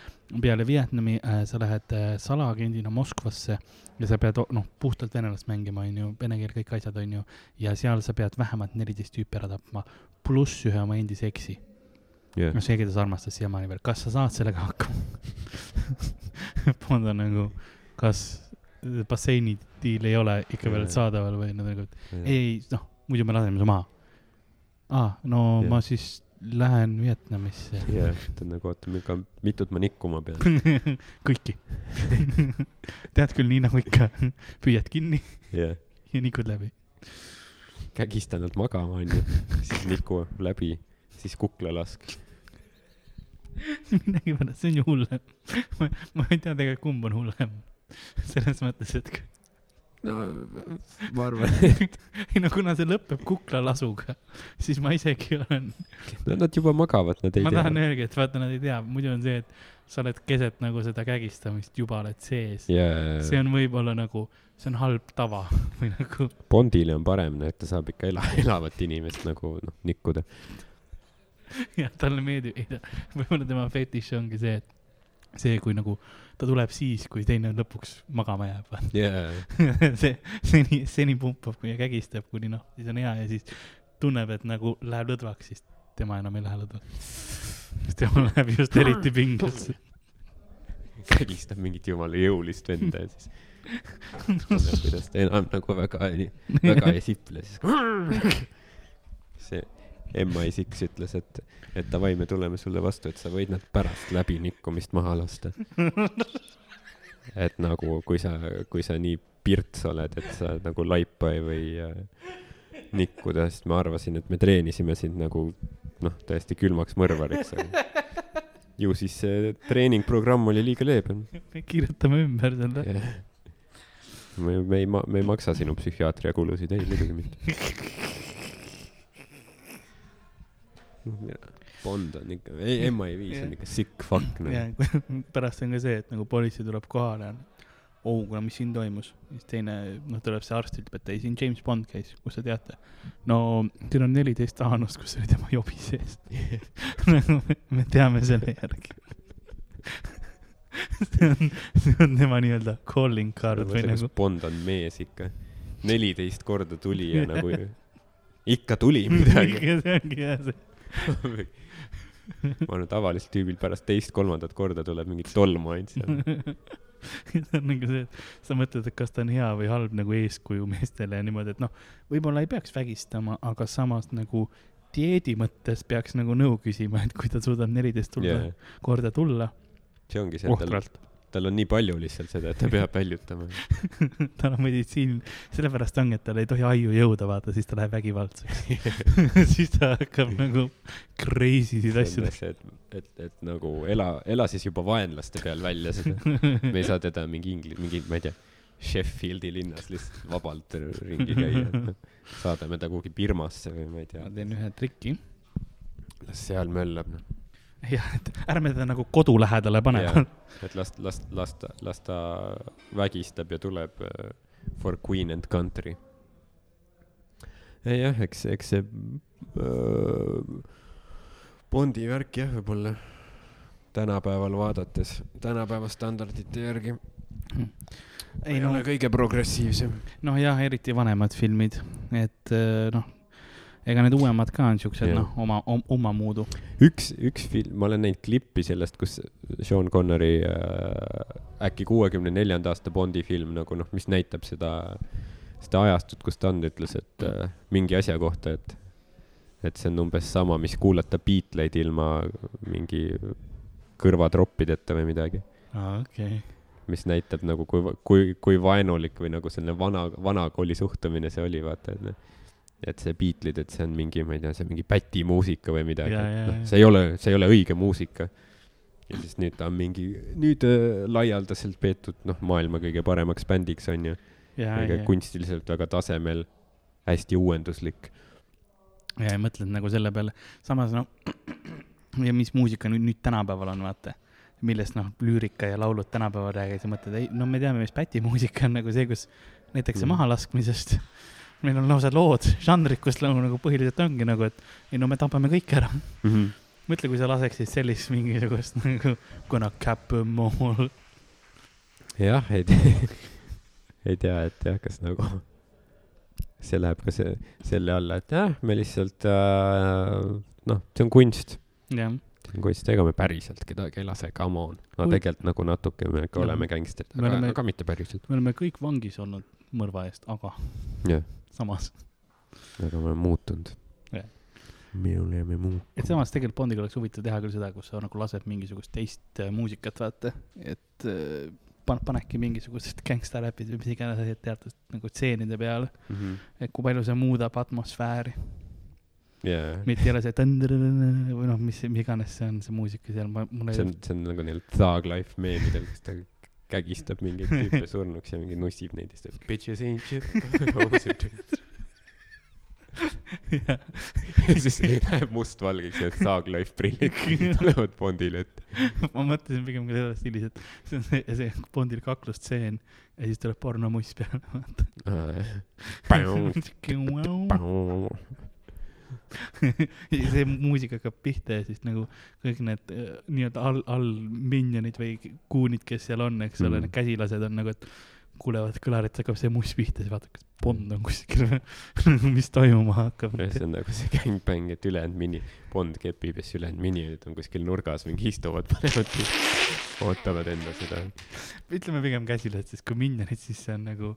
peale Vietnami äh, sa lähed äh, salaagendina Moskvasse ja sa pead noh, puhtalt venelast mängima, onju, vene keel, kõik asjad, onju, ja seal sa pead vähemalt neliteist tüüpi ära tapma, pluss ühe oma endise eksi. jah, noh, see, keda sa armastad siiamaani veel, kas sa saad sellega hakkama? On nagu, kas basseini diil ei ole ikka veel Jaa. saadaval või nad nagu, ei, ei, noh, muidu me laseme su maha. aa, no Jah. ja. ma siis lähen Vietnamisse. jah, ta on nagu, oota, aga mitut ma nikkuma pean. kõiki. tead küll, nii nagu ikka, püüad kinni jah, ja nikud läbi. kägistan nad magama, onju, siis niku läbi, siis kuklalask. midagi pärast, see on ju hullem. ma, ma ei tea tegelikult, kumb on hullem. selles mõttes, et k- no ma arvan, ei no kuna see lõpeb kuklalasuga, siis ma isegi olen, no nad juba magavad, nad ei ma tahan tea. öelda, et vaata, nad ei tea, muidu on see, et sa oled keset nagu seda kägistamist juba oled sees. jaa, see on võib-olla nagu, see on halb tava või nagu Bondile on parem, et ta saab ikka ela, elavat inimest nagu noh, nikkuda. jah, talle meeldib, ei ta, võib-olla tema fetiš ongi see, et see, kui nagu ta tuleb siis, kui teine lõpuks magama jääb, vaata. jaa, see seni, seni pumpab ja kägistab, kuni noh, siis on hea ja siis tunneb, et nagu läheb lõdvaks, siis tema enam ei lähe lõdvaks. tema läheb just eriti pingesse. kägistab mingit jumala jõulist venda ja siis tunneb, kuidas ta enam nagu väga, väga ei siple, siis see MI6 ütles, et, et davai, me tuleme sulle vastu, et sa võid nad pärast läbi nikkumist maha lasta. et nagu, kui sa, kui sa nii pirts oled, et sa nagu laipa ei või äh, nikkuda, sest ma arvasin, et me treenisime sind nagu noh, täiesti külmaks mõrvariks. ju siis see treeningprogramm oli liiga leebe me kirjutame ümber selle. Jah. me, me ei ma-, me ei maksa sinu psühhiaatriakulusid, ei muidugi mitte. Bond on ikka, ei, MI5 on ikka sick fuck noh. ja pärast on ka see, et nagu politsei tuleb kohale, oh, kuule, mis siin toimus, siis teine, noh, tuleb see arst, ütleb, et ei, siin James Bond käis, kus te teate? no siin on neliteist Haanust, kus oli tema jobi sees. nagu me, me teame selle järgi. see on, see on tema nii-öelda calling card või nagu. Bond on mees ikka. neliteist korda tuli ja nagu ikka tuli midagi. see ongi jah see. ma arvan, tavaliselt tüübil pärast teist-kolmandat korda tuleb mingit tolmu ainult seal. see on nagu see, et sa mõtled, et kas ta on hea või halb nagu eeskuju meestele ja niimoodi, et noh, võib-olla ei peaks vägistama, aga samas nagu dieedi mõttes peaks nagu nõu küsima, et kui ta suudab neliteist tulla yeah., korda tulla see ongi see, et tal, tal on nii palju lihtsalt seda, et ta peab väljutama. tal on meditsiin, sellepärast ongi, et tal ei tohi aiu jõuda, vaata, siis ta läheb vägivaldseks. siis ta hakkab nagu crazy sid asju see, et, et, et nagu ela, ela siis juba vaenlaste peal välja seda. me ei saa teda mingi ingli-, mingi, ma ei tea, Sheffieldi linnas lihtsalt vabalt ringi käia, et noh, saadame ta kuhugi Birmasse või ma ei tea ma, teen ühe triki. las seal möllab noh. jah, et ärme teda nagu kodu lähedale pane Jaa. et las, las, las ta, las ta vägistab ja tuleb äh, for queen and country. jah, eks, eks see äh, Bondi värk jah, võib-olla tänapäeval vaadates, tänapäeva standardite järgi ei ei no ole kõige progressiivsem. noh, jah, eriti vanemad filmid, et äh, noh, ega need uuemad ka on siuksed noh, oma, omamoodi. üks, üks film, ma olen näinud klippi sellest, kus Sean Connery äh, äkki kuuekümne neljanda aasta Bondi film nagu noh, mis näitab seda, seda ajastut, kus ta on, ütles, et äh, mingi asja kohta, et, et see on umbes sama, mis kuulata Beatleid ilma mingi kõrvatroppideta või midagi, okei, mis näitab nagu, kui, kui, kui vaenulik või nagu selline vana, vanakooli suhtumine see oli, vaata, et noh et see Beatleid, et see on mingi, ma ei tea, see mingi pätimuusika või midagi, et noh see ei ole, see ei ole õige muusika. ja siis nüüd ta on mingi, nüüd äh, laialdaselt peetud, noh, maailma kõige paremaks bändiks on ju, ja, ja, kunstiliselt väga tasemel, hästi uuenduslik. ja ei mõtled nagu selle peale, samas noh, ja mis muusika nüüd, nüüd tänapäeval on, vaata millest noh, lüürika ja laulud tänapäeval räägivad ja mõtled, ei no me teame, mis pätimuusika on nagu see, kus näiteks Mm. mahalaskmisest. meil on lausa lood, žanrid, kus nagu, nagu põhiliselt ongi nagu, et ei no me tapame kõik ära. mõtle, kui sa laseksid sellist mingisugust nagu Gonna cap em all. jah, ei tea, ei tea, et jah, kas nagu see läheb ka see, selle alla, et jah, me lihtsalt äh, noh, see on kunst jah, kunst, ega me päriselt kedagi ei lase, come on. no Kui- tegelikult nagu natuke me ikka oleme gängstrid, aga oleme-, aga mitte päriselt. me oleme kõik vangis olnud mõrva eest, aga jah, samas, aga me oleme muutunud Jah.. me oleme muutunud. et samas tegelikult Bondiga oleks huvitav teha küll seda, kus sa nagu lased mingisugust teist äh, muusikat, vaata, et äh, pan-, panedki mingisugused gängstaräpid või mis iganes teatud nagu tseenide peale, et kui palju see muudab atmosfääri, jaa, mitte ei ole see või noh, mis, mis iganes see on, see muusika seal, ma, mul see ei on, see on nagu neil Thug Life meemidel, kus ta kägistab mingeid tüüpe surnuks ja mingi nussib neid ja siis ta bitches ain't shit. ja siis läheb mustvalgeks ja Life prillid tulevad Bondile ette. ma mõtlesin pigem ka selles stiilis, et see on see, see Bondil kaklustseen ja siis tuleb pornomuss peale, vaata. ja see muusika hakkab pihta ja siis nagu kõik need äh, nii-öelda all, all minionid või kuunid, kes seal on, eks ole Mm. need käsilased on nagu, et kuulevad kõlarit, hakkab see muss pihta, siis vaatad, kas Bond on kuskil mis toimuma hakkab. see on nagu see gängbäng, et ülejäänud mini, Bond kepib ja siis ülejäänud minionid on kuskil nurgas mingi istuvad, panevad, ootavad enda seda. ütleme pigem käsilased, sest kui minionid, siis see on nagu,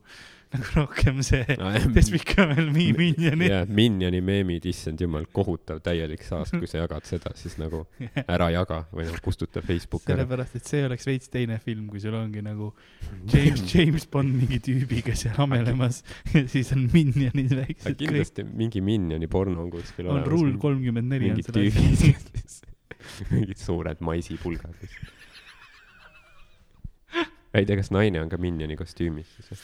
nagu rohkem see No, Despicable Me minionid. jaa, Minioni meemid, issand jumal, kohutav täielik saast, kui sa jagad seda, siis nagu ära jaga või nagu kustuta Facebooki ära. sellepärast, et see oleks veits teine film, kui sul ongi nagu James, James Bond mingi tüübiga seal amelemas siis on minionid väiksed kõik. kindlasti mingi Minioni porno on kuskil on rule. kolmkümmend neli on mingid selle asja. tüübid, mingid suured maisipulgad. ei tea, kas naine on ka Minioni kostüümis siis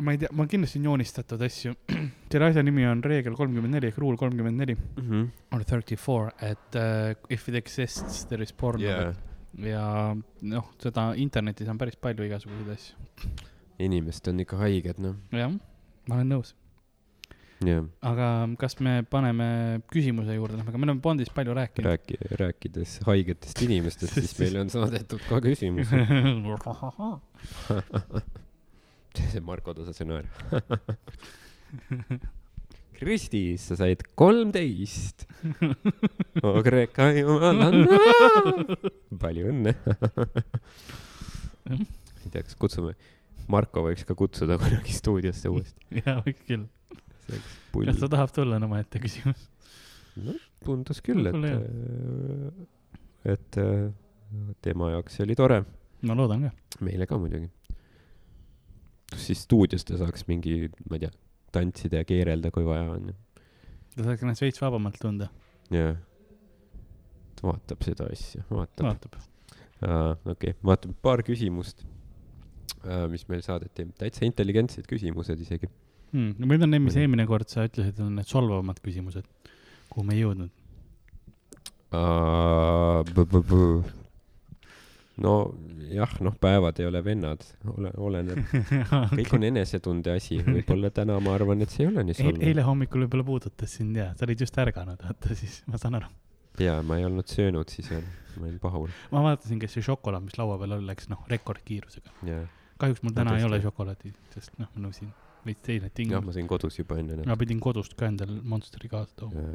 ma ei tea, ma kindlasti on joonistatud asju. selle asja nimi on reegel kolmkümmend neli ehk rule kolmkümmend neli -hmm. or thirty four, et uh, if it exists, there is porn yeah.. ja noh, seda internetis on päris palju igasuguseid asju. inimesed on ikka haiged, noh. jah, ma olen nõus. jah, aga kas me paneme küsimuse juurde, noh, aga me oleme Bondist palju rääkinud. rääki-, rääkides haigetest inimestest, siis meile on saadetud ka küsimus. see Marko Tasase naer. Kristi, sa said kolmteist. oo Kreeka jumalanna. palju õnne. ei tea, kas kutsume, Marko võiks ka kutsuda kunagi stuudiosse uuesti. jaa, võiks küll. kas ta. tahab tulla, on omaette küsimus. no tundus küll, et, et äh, tema jaoks see oli tore, ma loodan ka. meile ka muidugi. kas siis stuudios ta saaks mingi, ma ei tea, tantsida ja keerelda, kui vaja on. ta saaks ennast veits vabamalt tunda. jah. ta vaatab seda asja, vaatab. vaatab. okei, vaatame paar küsimust, mis meil saadeti, täitsa intelligentsed küsimused isegi. Hmm. no need on need, mis eelmine kord sa ütlesid, on need solvavamad küsimused, kuhu me ei jõudnud. nojah, noh, päevad ei ole vennad, ole, oleneb, kõik on enesetunde asi, võib-olla täna ma arvan, et see ei ole nii solvav. eile hommikul võib-olla puudutas sind ja sa olid just ärganud, vaata siis ma saan aru. jaa, ma ei olnud söönud siis veel, ma olin pahul, ma vaatasin, kes see šokolaad, mis laua peal oli, läks noh, rekordkiirusega. jaa. Kahjuks mul No täna ei tõesti. ole šokolaadi, sest noh, ma nõusin veits teine jah, tingimus. ma sõin kodus juba enne ma pidin kodust ka endale Monsteri kaasa tooma.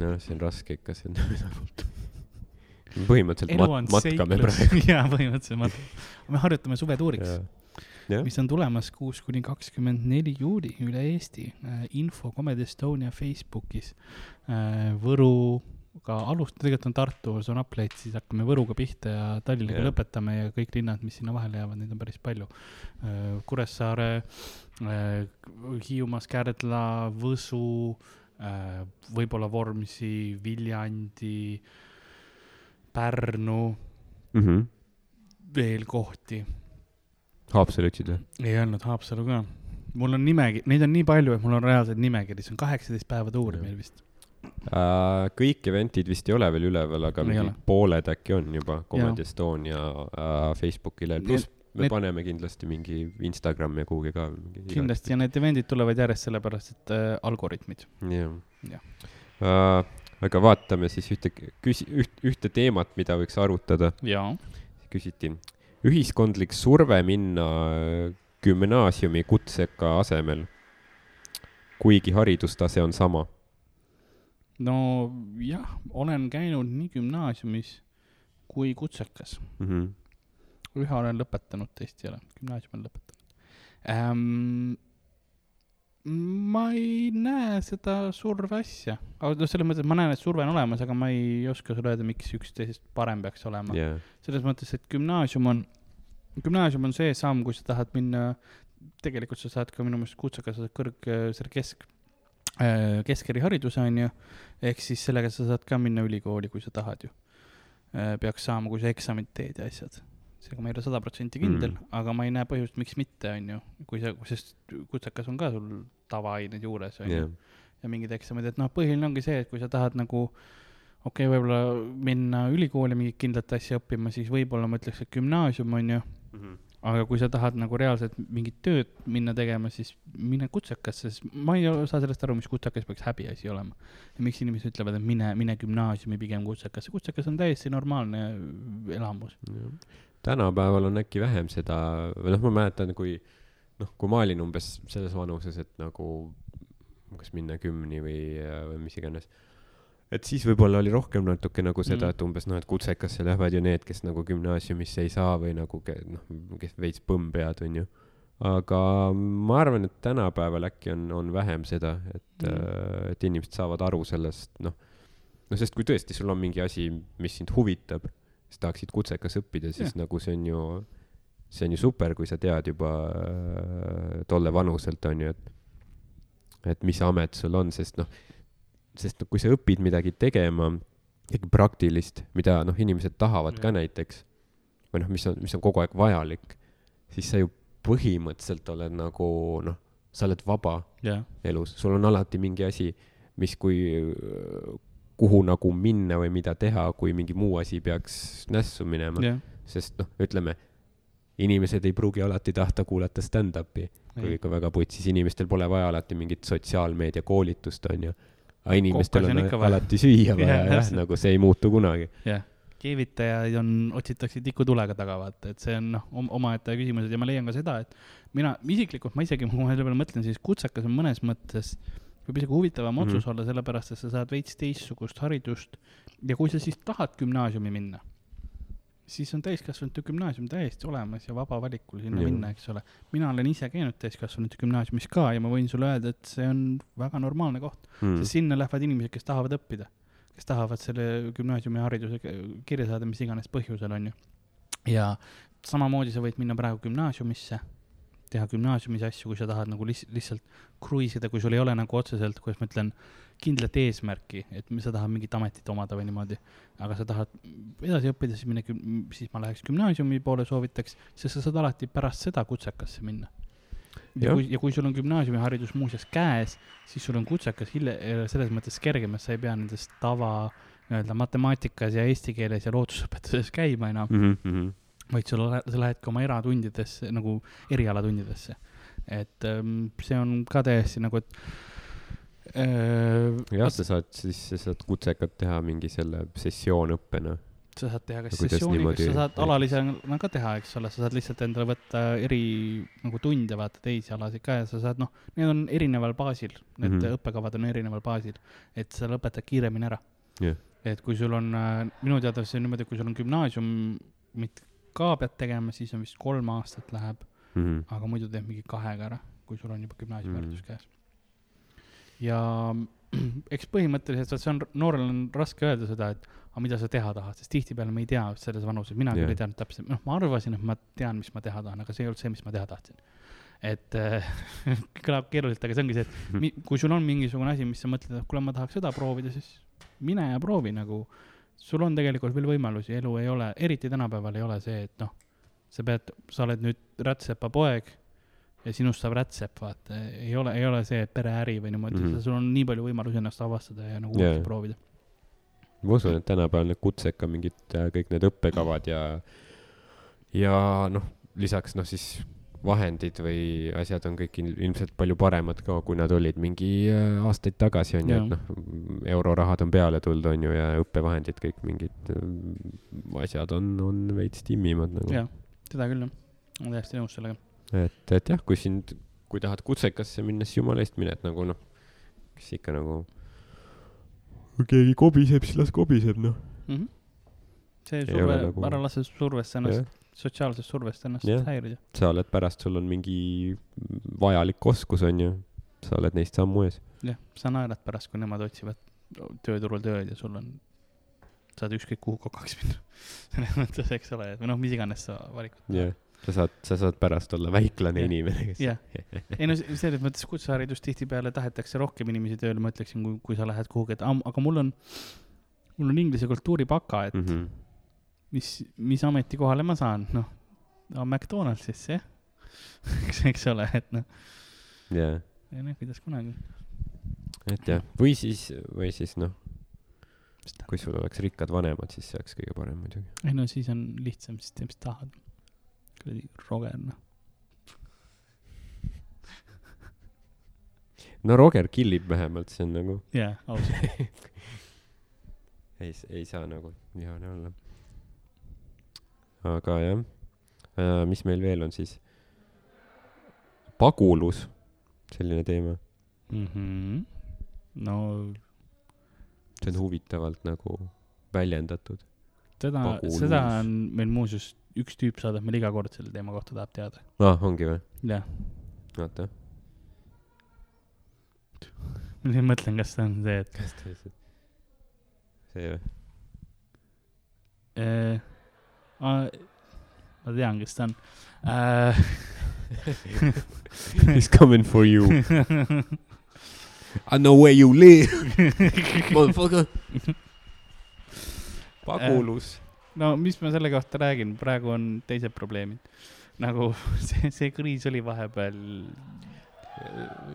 noh, see on raske ikka, see on põhimõtteliselt elu mat- on, matkame praegu. jaa, põhimõtteliselt matkame. me harjutame suvetuuriks, jah, mis on tulemas kuus kuni kakskümmend neli juuli üle Eesti. info Comedy Estonia Facebookis. Võruga alust-, tegelikult on Tartus on Uplate, siis hakkame Võruga pihta ja Tallinnaga Jah. lõpetame ja kõik linnad, mis sinna vahele jäävad, neid on päris palju. Kuressaare, Hiiumaa, Kärdla, Võsu, võib-olla Vormsi, Viljandi, Pärnu, mhmh. veel kohti Haapsalu ütlesid või? ei öelnud Haapsalu ka. mul on nimekiri, neid on nii palju, et mul on reaalselt nimekiri, see on kaheksateist päeva tuuri meil vist. Uh, kõik event'id vist ei ole veel üleval, aga mingi ole. pooled äkki on juba Comedy Estonia uh, Facebooki lehel, pluss me need- paneme kindlasti mingi Instagrami ja kuhugi ka. kindlasti ja need event'id tulevad järjest sellepärast, et äh, algoritmid. jah Jah. uh,. aga vaatame siis ühte küsi-, üht, ühte teemat, mida võiks arutada. küsiti, ühiskondlik surve minna äh, gümnaasiumi kutseka asemel, kuigi haridustase on sama no jah, olen käinud nii gümnaasiumis kui kutsekas. mm. -hmm. ühe olen lõpetanud, teist ei ole, gümnaasiumi olen lõpetanud ähm,. ma ei näe seda surve asja, aga noh, selles mõttes, et ma näen, et surve on olemas, aga ma ei oska sulle öelda, miks üks teisest parem peaks olema. yeah. selles mõttes, et gümnaasium on, gümnaasium on see samm, kui sa tahad minna, tegelikult sa saad ka minu meelest kutsega, sa saad kõrg, selle kesk, keskerihariduse on ju, ehk siis sellega sa saad ka minna ülikooli, kui sa tahad ju. peaks saama, kui sa eksamit teed ja asjad. seega ma ei ole sada protsenti kindel Mm. aga ma ei näe põhjust, miks mitte, on ju, kui sa, sest kutsekas on ka sul tavaained juures, on ju Yeah. ja mingid eksamid, et noh, põhiline ongi see, et kui sa tahad nagu okei okay,, võib-olla minna ülikooli mingit kindlat asja õppima, siis võib-olla ma ütleks, et gümnaasium on ju, Mm -hmm. Aga kui sa tahad nagu reaalselt mingit tööd minna tegema, siis mine kutsekasse, sest ma ei saa sellest aru, mis kutsekas peaks häbiasi olema. ja miks inimesed ütlevad, et mine, mine gümnaasiumi pigem kutsekasse, kutsekas on täiesti normaalne elamus. tänapäeval on äkki vähem seda, või noh, ma mäletan, kui noh, kui ma olin umbes selles vanuses, et nagu kas minna gümni või, või mis iganes. Et siis võib-olla oli rohkem natuke nagu seda Mm. et umbes noh, et kutsekasse lähevad ju need, kes nagu gümnaasiumisse ei saa või nagu noh, kes veits põmm pead, onju. aga ma arvan, et tänapäeval äkki on, on vähem seda, et Mm. mm., et inimesed saavad aru sellest, noh, no sest kui tõesti sul on mingi asi, mis sind huvitab, siis tahaksid kutsekas õppida, siis Jah. nagu see on ju, see on ju super, kui sa tead juba äh, tolle vanuselt onju, et et mis amet sul on, sest noh, sest kui sa õpid midagi tegema, midagi praktilist, mida noh, inimesed tahavad ka Jah. näiteks või noh, mis on, mis on kogu aeg vajalik, siis sa ju põhimõtteliselt oled nagu noh, sa oled vaba jah, elus, sul on alati mingi asi, mis kui, kuhu nagu minna või mida teha, kui mingi muu asi peaks nässu minema, sest noh, ütleme, inimesed ei pruugi alati tahta kuulata stand-up'i, kui ikka väga putsis, inimestel pole vaja alati mingit sotsiaalmeedia koolitust, onju. Aga inimestel on on alati süüa vaja Jah, jah, nagu see ei muutu kunagi. jah, keevitajaid on, otsitakse tikutulega taga, vaata, et see on noh, omaette küsimused. Ja ma leian ka seda, et mina isiklikult, ma isegi, kui ma selle peale mõtlen, siis kutsekas on mõnes mõttes võib isegi huvitavam Mhm. otsus olla, sellepärast et sa saad veits teistsugust haridust. Ja kui sa siis tahad gümnaasiumi minna, siis on täiskasvanute gümnaasium täiesti olemas ja vaba valikul sinna Jah. minna, eks ole. mina olen ise käinud täiskasvanute gümnaasiumis ka ja ma võin sulle öelda, et see on väga normaalne koht. Hmm. sest sinna lähevad inimesed, kes tahavad õppida, kes tahavad selle gümnaasiumi hariduse k- kirja saada, mis iganes põhjusel, on ju. ja samamoodi sa võid minna praegu gümnaasiumisse, teha gümnaasiumis asju, kui sa tahad nagu liht-, lihtsalt kruiisida, kui sul ei ole nagu otseselt, kuidas ma ütlen, kindlat eesmärki, et sa tahad mingit ametit omada või niimoodi, aga sa tahad edasi õppida, siis mine, siis ma läheks gümnaasiumi poole soovitaks, sest sa saad alati pärast seda kutsekasse minna. ja kui, ja kui sul on gümnaasiumiharidus muuseas käes, siis sul on kutsekas hilja-, selles mõttes kergem, et sa ei pea nendest tava nii-öelda matemaatikas ja eesti keeles ja loodusõpetuses käima enam mm, mm. -hmm. vaid sul sa lähedki oma eratundidesse nagu erialatundidesse. et ähm, see on ka täiesti nagu, et äh, jah, sa saad siis, sa saad kutsekat teha mingi selle sessioonõppena. sa saad teha kas kuidas sessiooni, kas sa saad alalisena ka teha, eks ole, sa saad lihtsalt endale võtta eri nagu tunde, vaata teisi alasid ka ja sa saad, noh, need on erineval baasil, need mm. -hmm. õppekavad on erineval baasil, et sa lõpetad kiiremini ära Jah. et kui sul on, minu teada see on niimoodi, kui sul on gümnaasiumit ka pead tegema, siis on vist kolm aastat läheb, mm. -hmm. aga muidu teed mingi kahega ära, kui sul on juba gümnaasiumiharidus mm. käes. Ja eks põhimõtteliselt see on, noorel on raske öelda seda, et aga mida sa teha tahad, sest tihtipeale me ei tea selles vanuses, mina küll Jah. ei teadnud täpselt, noh, ma arvasin, et ma tean, mis ma teha tahan, aga see ei olnud see, mis ma teha tahtsin. et äh, kõlab keeruliselt, aga see ongi see, et mi, kui sul on mingisugune asi, mis sa mõtled, et kuule, ma tahaks seda proovida, siis mine ja proovi nagu. sul on tegelikult veel võimalusi, elu ei ole, eriti tänapäeval ei ole see, et noh, sa pead, sa oled nüüd rätsepa poeg ja sinust saab rätsep, vaata, ei ole, ei ole see pereäri või niimoodi mm. -hmm. sul on nii palju võimalusi ennast avastada ja nagu uuesti proovida. ma usun, et tänapäeval need kutseka mingid äh, kõik need õppekavad ja, ja noh, lisaks noh, siis vahendid või asjad on kõik il- ilmselt palju paremad ka, kui nad olid mingi äh, aastaid tagasi on ju, et noh, eurorahad on peale tulnud, on ju, ja õppevahendid kõik mingid äh, asjad on, on veits timmimad nagu. jah, seda küll jah, olen täiesti nõus sellega. et, et jah, kui sind, kui tahad kutsekasse minna, siis jumala eest mine, et nagu noh, kes ikka nagu. kui keegi kobiseb, siis las kobiseb noh. Mhm. see Ei surve nagu... nagu- ära lase survest ennast, sotsiaalsest survest ennast Jah. häirida. sa oled pärast, sul on mingi vajalik oskus, on ju, sa oled neist sammu ees. jah, sa naerad pärast, kui nemad otsivad tööturul tööd ja sul on, saad ükskõik kuhu kokaks minna. selles mõttes, eks ole, või noh, mis iganes sa valikut jah, sa saad, sa saad pärast olla väiklane Jah. inimene, kes jah, ei no selles mõttes kutseharidus tihtipeale tahetakse rohkem inimesi tööle, ma ütleksin, kui, kui sa lähed kuhugi, et aga mul on, mul on inglise kultuuri baka, et mm. -hmm. mis, mis ametikohale ma saan, noh, McDonaldsisse, eks, eks ole, et noh, jah, ei noh, kuidas kunagi. et jah, või siis, või siis noh, kui sul oleks rikkad vanemad, siis see oleks kõige parem muidugi. ei no siis on lihtsam, siis tee, mis tahad. Kuradi Roger, noh. no Roger killib vähemalt, see on nagu, jaa, ausalt. ei, ei saa nagu vihane olla. aga jah äh,, mis meil veel on siis? pagulus, selline teema, Mhm. no see on huvitavalt nagu väljendatud. seda, seda on meil muuseas, üks tüüp saadab meile iga kord selle teema kohta, tahab teada. aa, Ah, ongi või? jah, oota, ma nüüd mõtlen, kas see on see, et kas ta lihtsalt, see või? äh,. ma tean, kes ta on äh. He's coming for you. I know where you live, motherfucker. pagulus. No mis ma selle kohta räägin, praegu on teised probleemid. nagu see, see kriis oli vahepeal,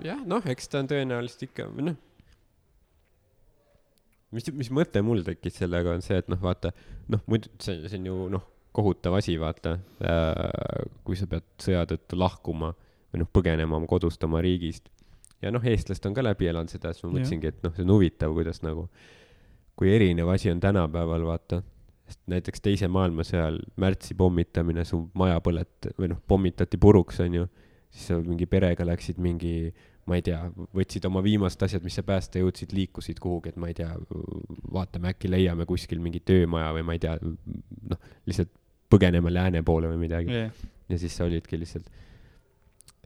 jah, noh, eks ta on tõenäoliselt ikka, või noh. mis, mis mõte mul tekkis sellega, on see, et noh, vaata, noh, muidu see, see on ju noh, kohutav asi, vaata äh,. kui sa pead sõja tõttu lahkuma või noh, põgenema oma kodust, oma riigist. ja noh, eestlased on ka läbi elanud seda, siis ma mõtlesingi, et noh, see on huvitav, kuidas nagu, kui erinev asi on tänapäeval, vaata sest näiteks teise maailmasõja ajal märtsi pommitamine, su maja põlet- või noh, pommitati puruks, onju. siis sa mingi perega läksid mingi, ma ei tea, võtsid oma viimased asjad, mis sa päästa jõudsid, liikusid kuhugi, et ma ei tea, vaatame äkki leiame kuskil mingi töömaja või ma ei tea, noh, lihtsalt põgeneme lääne poole või midagi. ja siis sa olidki lihtsalt,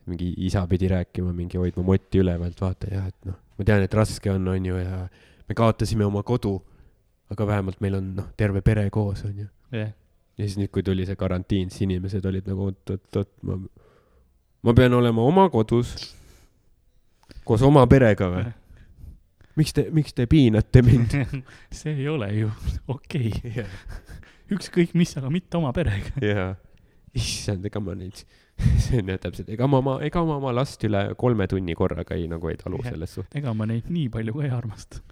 mingi isa pidi rääkima, mingi hoidma motti ülevalt, vaata jah, et noh, ma tean, et raske on, onju, ja me kaotasime oma kodu, aga vähemalt meil on noh, terve pere koos, onju. jah, ja siis nüüd, kui tuli see karantiin, siis inimesed olid nagu oot-oot-oot, ma, ma pean olema oma kodus koos oma perega või? miks te, miks te piinate mind? see ei ole ju okei okay.. ükskõik mis, aga mitte oma perega. jaa, issand, ega ma neid, see on jah täpselt, ega ma oma, ega ma oma last üle kolme tunni korraga ei, nagu ei talu Jah. selles suhtes. ega ma neid nii palju ka ei armasta.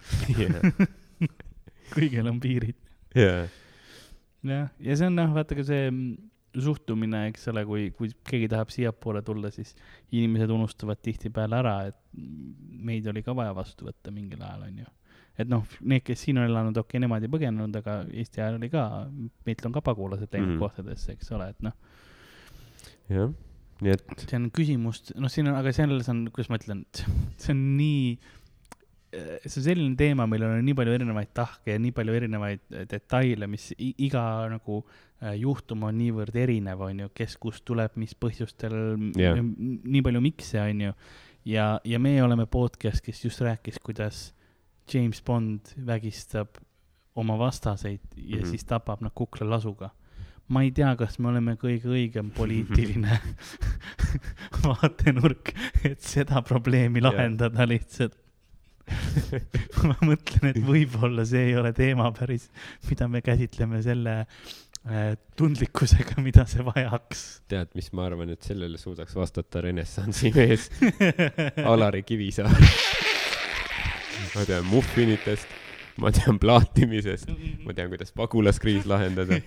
kõigil on piirid. jah, ja see on noh, vaata ka see mm, suhtumine, eks ole, kui, kui keegi tahab siiapoole tulla, siis inimesed unustavad tihtipeale ära, et meid oli ka vaja vastu võtta mingil ajal, onju. et noh, need, kes siin on elanud, okei okay,, nemad ei põgenenud, aga Eesti ajal oli ka, meilt on ka pagulased läinud mm. kohtadesse, eks ole, et noh, jah, nii et see on küsimus, noh, siin on, aga selles on, kuidas ma ütlen, see on nii, see on selline teema, millel on nii palju erinevaid tahke ja nii palju erinevaid äh, detaile, mis iga nagu äh, juhtum on niivõrd erinev, on ju, kes kust tuleb, mis põhjustel yeah., nii palju mikse, on ju. ja, ja meie oleme podcast, kes just rääkis, kuidas James Bond vägistab oma vastaseid ja mm. -hmm. siis tapab nad kuklalasuga ma ei tea, kas me oleme kõige õigem poliitiline vaatenurk, et seda probleemi lahendada lihtsalt. ma mõtlen, et võib-olla see ei ole teema päris, mida me käsitleme selle äh, tundlikkusega, mida see vajaks. tead, mis ma arvan, et sellele suudaks vastata renessansi mees Alari Kivisaar. ma tean muffinitest, ma tean plaatimisest, ma tean, kuidas pagulaskriis lahendada,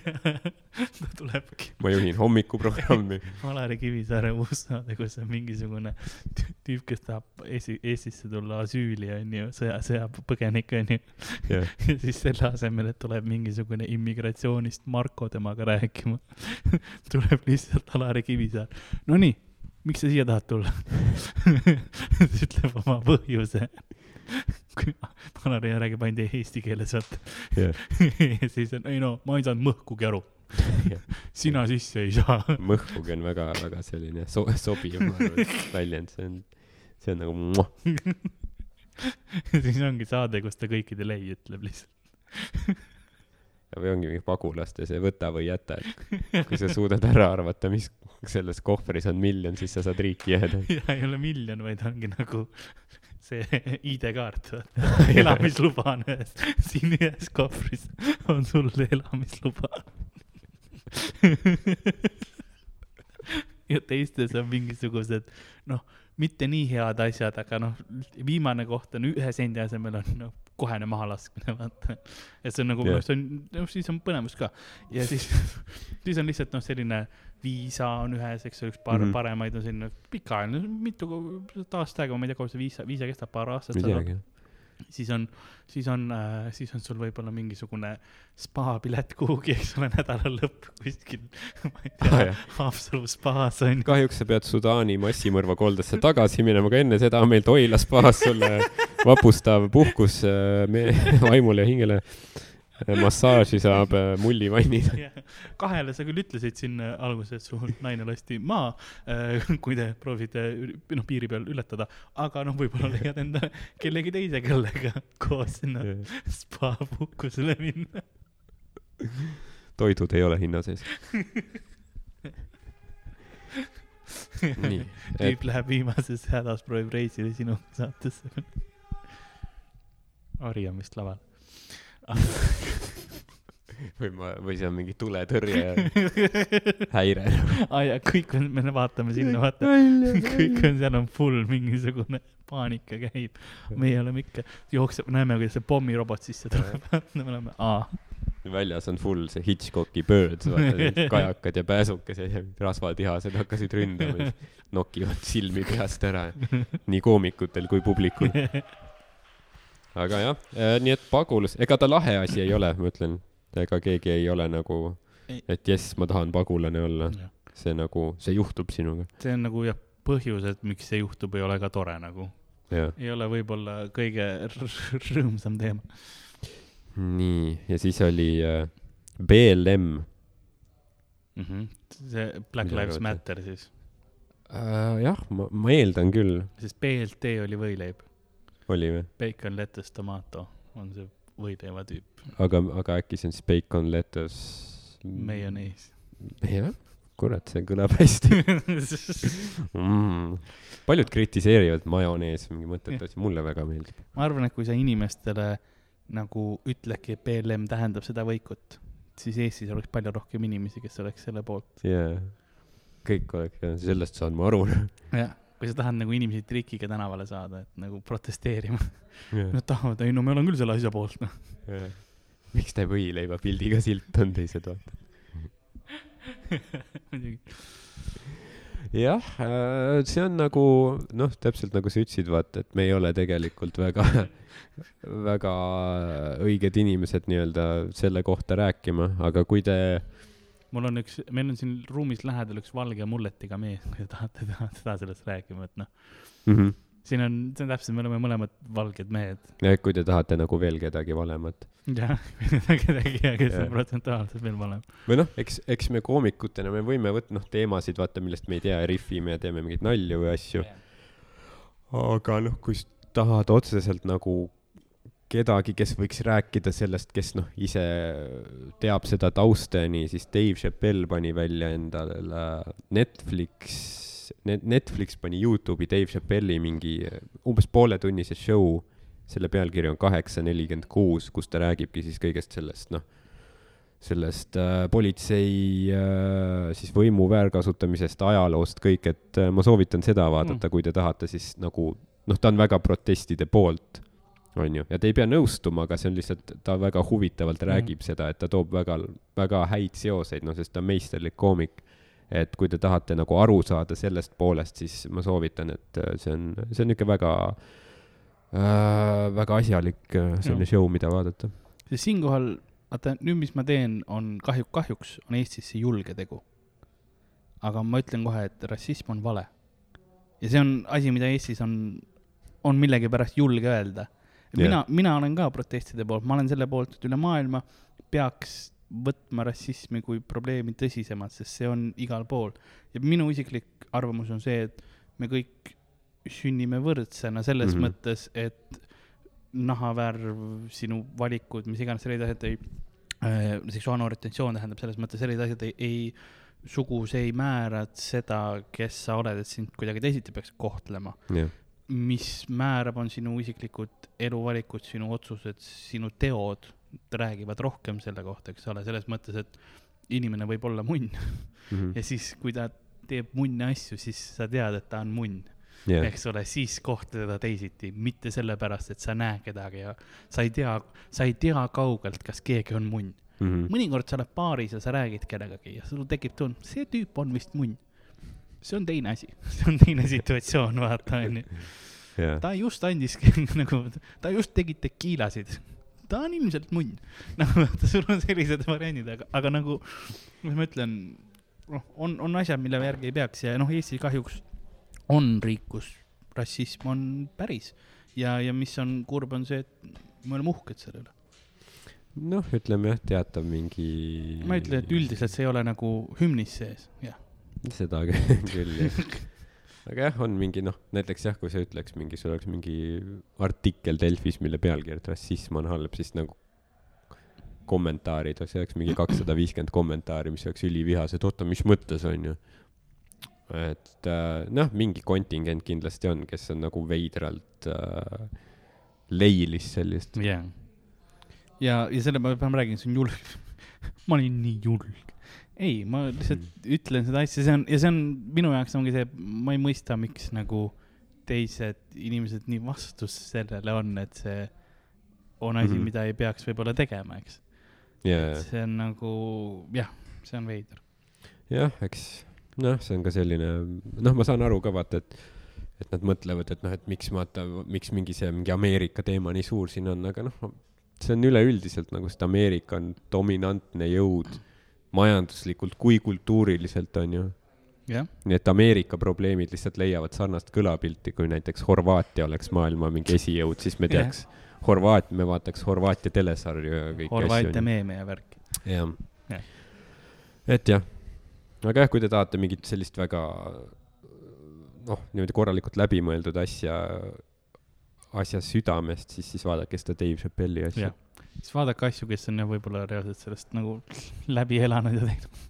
ta tulebki ma juhin hommikuprogrammi. Alari Kivisaare USA-de, kus on mingisugune tü- tüüp, kes tahab Eesti, Eestisse tulla asüüli, onju, sõja, sõjapõgenik, onju. jah, ja siis selle asemel, et tuleb mingisugune immigratsioonist Marko temaga rääkima, tuleb lihtsalt Alari Kivisaar. Nonii, miks sa siia tahad tulla? siis ütleb oma põhjuse. Alari räägib ainult eesti keeles, vaata. jah, ja siis on, ei no ma ei saanud mõhkugi aru. sina sisse ei saa. mõhkugi on väga-väga selline so sobiv, väljend, see on, see on nagu siis ongi saade, kus ta kõikidele ei ütleb lihtsalt. või ongi mingi pagulaste see võta või jäta, et kui sa suudad ära arvata, mis selles kohvris on miljon, siis sa saad riiki jääda. ja ei ole miljon, vaid ongi nagu see ID-kaart, elamisluba on ühes, siin ühes kohvris on sul elamisluba. ja teistes on mingisugused noh, mitte nii head asjad, aga noh, viimane koht on ühe sendi asemel on noh, kohene mahalaskmine, vaata. et see on nagu noh, see on, noh siis on põnevus ka ja siis, siis on lihtsalt noh, selline viisa on ühes, eks ole, üks par- mm. -hmm. paremaid on selline pikaajaline, mitu aasta aega, ma ei tea, kaua see viisa, viisa kestab, paar aastat. ei teagi. siis on, siis on äh,, siis on sul võib-olla mingisugune spaapilet kuhugi, eks ole, nädala lõpp kuskil, ma ei Ah, tea jah., Haapsalu spaas on. kahjuks sa pead Sudaani massimõrva koldesse tagasi minema, aga enne seda on meil Toila spaas sulle vapustav puhkus äh, me- vaimule ja hingele. Massaaži saab äh, mullivannina. kahele sa küll ütlesid siin äh, alguses, et sul naine lasti maha, kui te proovisite noh, piiri peal ületada, aga noh, võib-olla leiad endale kellegi teise, kellega koos sinna spa-puhkusele minna. toidud ei ole hinna sees. nii, et tüüp läheb viimases hädas, proovib reisile sinu saatesse. Ari on vist laval. või ma, või see on mingi tuletõrje häire. aa ja kõik on, me vaatame sinna, vaata, kõik on, seal on full mingisugune paanika käib. meie oleme ikka, jookseb, näeme, kuidas see pommirobot sisse tuleb, me oleme, aa, väljas on full see Hitchcocki Birds, vaata kajakad ja pääsukesed ja rasvatihased hakkasid ründama, nokivad silmi peast ära, nii koomikutel kui publikul. Aga jah, nii et pagulus, ega ta lahe asi ei ole, ma ütlen, ega keegi ei ole nagu, et jess, ma tahan pagulane olla, see nagu, see juhtub sinuga, see on nagu jah, põhjus, et miks see juhtub, ei ole ka tore nagu. ei ole võib-olla kõige rõõmsam teema. nii, ja siis oli äh, BLM Mhm. see Black Lives? Matter siis, äh,. jah, ma, ma eeldan küll, sest BLT oli võileib, oli või? bacon, lettuce, tomato on see võileiva tüüp, aga, aga äkki see on siis bacon, lettuce? meionees. jah, kurat, see kõlab hästi mm.. paljud kritiseerivad majonees, mingi mõttetu asi, mulle väga meeldib. ma arvan, et kui sa inimestele nagu ütledki, et BLM tähendab seda võikut, siis Eestis oleks palju rohkem inimesi, kes oleks selle poolt. jaa, kõik oleks, sellest saan ma aru. jah, kui sa tahad nagu inimesi trikiga tänavale saada, et nagu protesteerima. Nad tahavad, ei no me oleme küll selle asja poolt, noh. miks ta võileiva pildiga silt on teised vaata. muidugi. jah, see on nagu noh, täpselt nagu sa ütlesid, vaata, et me ei ole tegelikult väga, väga õiged inimesed nii-öelda selle kohta rääkima, aga kui te, mul on üks, meil on siin ruumis lähedal üks valge mulletiga mees, kui te tahate teha seda sellest rääkima, et noh, siin on, see on täpselt, me oleme mõlemad valged mehed. kui te tahate nagu veel kedagi valemat. jah, kedagi, kes Jah. on protsentuaalselt veel valem. või noh, eks, eks me koomikutena, me võime võtta noh, teemasid, vaata, millest me ei tea, rihvime ja teeme mingeid nalju või asju. aga noh, kui tahad otseselt nagu kedagi, kes võiks rääkida sellest, kes noh, ise teab seda tausta ja nii, siis Dave Chappelle pani välja endale Netflix, Netflix pani Youtube'i Dave Chappelle'i mingi umbes pooletunnise show, selle pealkiri on kaheksa nelikümmend kuus, kus ta räägibki siis kõigest sellest, noh, sellest äh, politsei äh, siis võimu väärkasutamisest, ajaloost, kõik, et äh, ma soovitan seda vaadata mm., kui te tahate siis nagu noh, ta on väga protestide poolt, on ju, ja te ei pea nõustuma, aga see on lihtsalt, ta väga huvitavalt räägib mm. seda, et ta toob väga, väga häid seoseid, noh, sest ta on meisterlik koomik. et kui te tahate nagu aru saada sellest poolest, siis ma soovitan, et äh, see on, see on niisugune väga äh,, väga asjalik äh, selline show, mida vaadata. sest siinkohal, vaata nüüd, mis ma teen, on kahju, kahjuks on Eestis see julge tegu. aga ma ütlen kohe, et rassism on vale. ja see on asi, mida Eestis on, on millegipärast julge öelda. Mina, mina olen ka protestide poolt, ma olen selle poolt, et üle maailma peaks võtma rassismi kui probleemi tõsisemalt, sest see on igal pool. ja minu isiklik arvamus on see, et me kõik sünnime võrdsena selles mm. -hmm. mõttes, et nahavärv, sinu valikud, mis iganes sellised asjad ei äh,, seksuaalne orientatsioon tähendab selles mõttes sellised asjad ei, ei, sugu see ei määra seda, kes sa oled, et sind kuidagi teisiti peaks kohtlema. jah, mis määrab, on sinu isiklikud eluvalikud, sinu otsused, sinu teod räägivad rohkem selle kohta, eks ole, selles mõttes, et inimene võib olla munn Mhm. ja siis, kui ta teeb munne asju, siis sa tead, et ta on munn jah, eks ole, siis kohtle teda teisiti, mitte sellepärast, et sa näed kedagi ja sa ei tea, sa ei tea kaugelt, kas keegi on munn. Mhm. mõnikord sa oled baaris ja sa räägid kellegagi ja sul tekib tunne, see tüüp on vist munn. See on teine asi, see on teine situatsioon, vaata onju. ta just andis nagu, ta just tegi tekiilasid. ta on ilmselt munn. nagu vaata, sul on sellised variandid, aga, aga nagu, mis ma ütlen, noh, on, on asjad, mille järgi ei peaks ja noh, Eestis kahjuks on riik, kus rassism on päris ja, ja mis on kurb, on see, et me oleme uhked selle üle. noh, ütleme jah, teatav mingi. ma ei ütle, et üldiselt see ei ole nagu hümnis sees, jah. Seda küll jah. aga jah, on mingi noh, näiteks jah, kui sa ütleks mingi, sul oleks mingi artikkel Delfis, mille pealkiri, et rassism on halb, siis nagu kommentaarid, see oleks mingi kakssada viiskümmend kommentaari, mis oleks ülivihased, oota, mis mõttes on ju. et äh, noh, mingi kontingent kindlasti on, kes on nagu veidralt äh, leilis sellist. jah. ja, ja selle ma pean rääkima, see on julg. ma olin nii julg. ei, ma lihtsalt ütlen seda asja, see on ja see on minu jaoks ongi see, ma ei mõista, miks nagu teised inimesed nii vastu sellele on, et see on asi mm. -hmm. mida ei peaks võib-olla tegema, eks. ja, see on nagu jah, see on veider. jah, eks noh, see on ka selline, noh, ma saan aru ka vaata, et, et nad mõtlevad, et noh, et miks vaata, miks mingi see mingi Ameerika teema nii suur siin on, aga noh, see on üleüldiselt nagu, sest Ameerika on dominantne jõud majanduslikult kui kultuuriliselt on ju. jah, nii et Ameerika probleemid lihtsalt leiavad sarnast kõlapilti, kui näiteks Horvaatia oleks maailma mingi esijõud, siis me teaks Horvaat-, me vaataks Horvaatia telesarju ja kõiki Horvaatia asju. meeme ja värk. jah Jah.. et jah, aga jah, kui te tahate mingit sellist väga noh, niimoodi korralikult läbimõeldud asja, asja südamest, siis, siis vaadake seda Dave Chappelle'i asja jah. Siis vaadake asju, kes on võib-olla reaalselt sellest nagu läbi elanud ja teinud.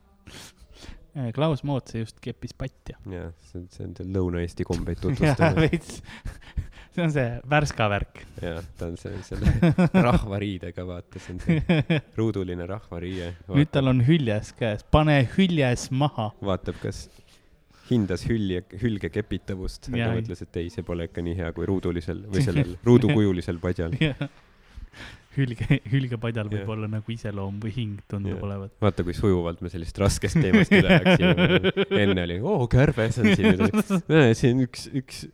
Klaus Moots just keppis patja. jah, see on, see on see Lõuna-Eesti kombeid tutvustada. veits. see on see Värska värk. jah, ta on see, selle rahvariidega, vaata, see on see ruuduline rahvariie. nüüd tal on hüljes käes, pane hüljes maha. vaatab, kas hindas hülje, hülge kepitavust, aga mõtles, et ei, see pole ikka nii hea kui ruudulisel või sellel ruudukujulisel padjal. Hülge, hülgepadjal võib Jah. olla nagu iseloom või hing tundub Jah. olevat. vaata, kui sujuvalt me sellist raskest teemast üle läksime. enne oli, oo, kärbes on siin, näe, siin üks, üks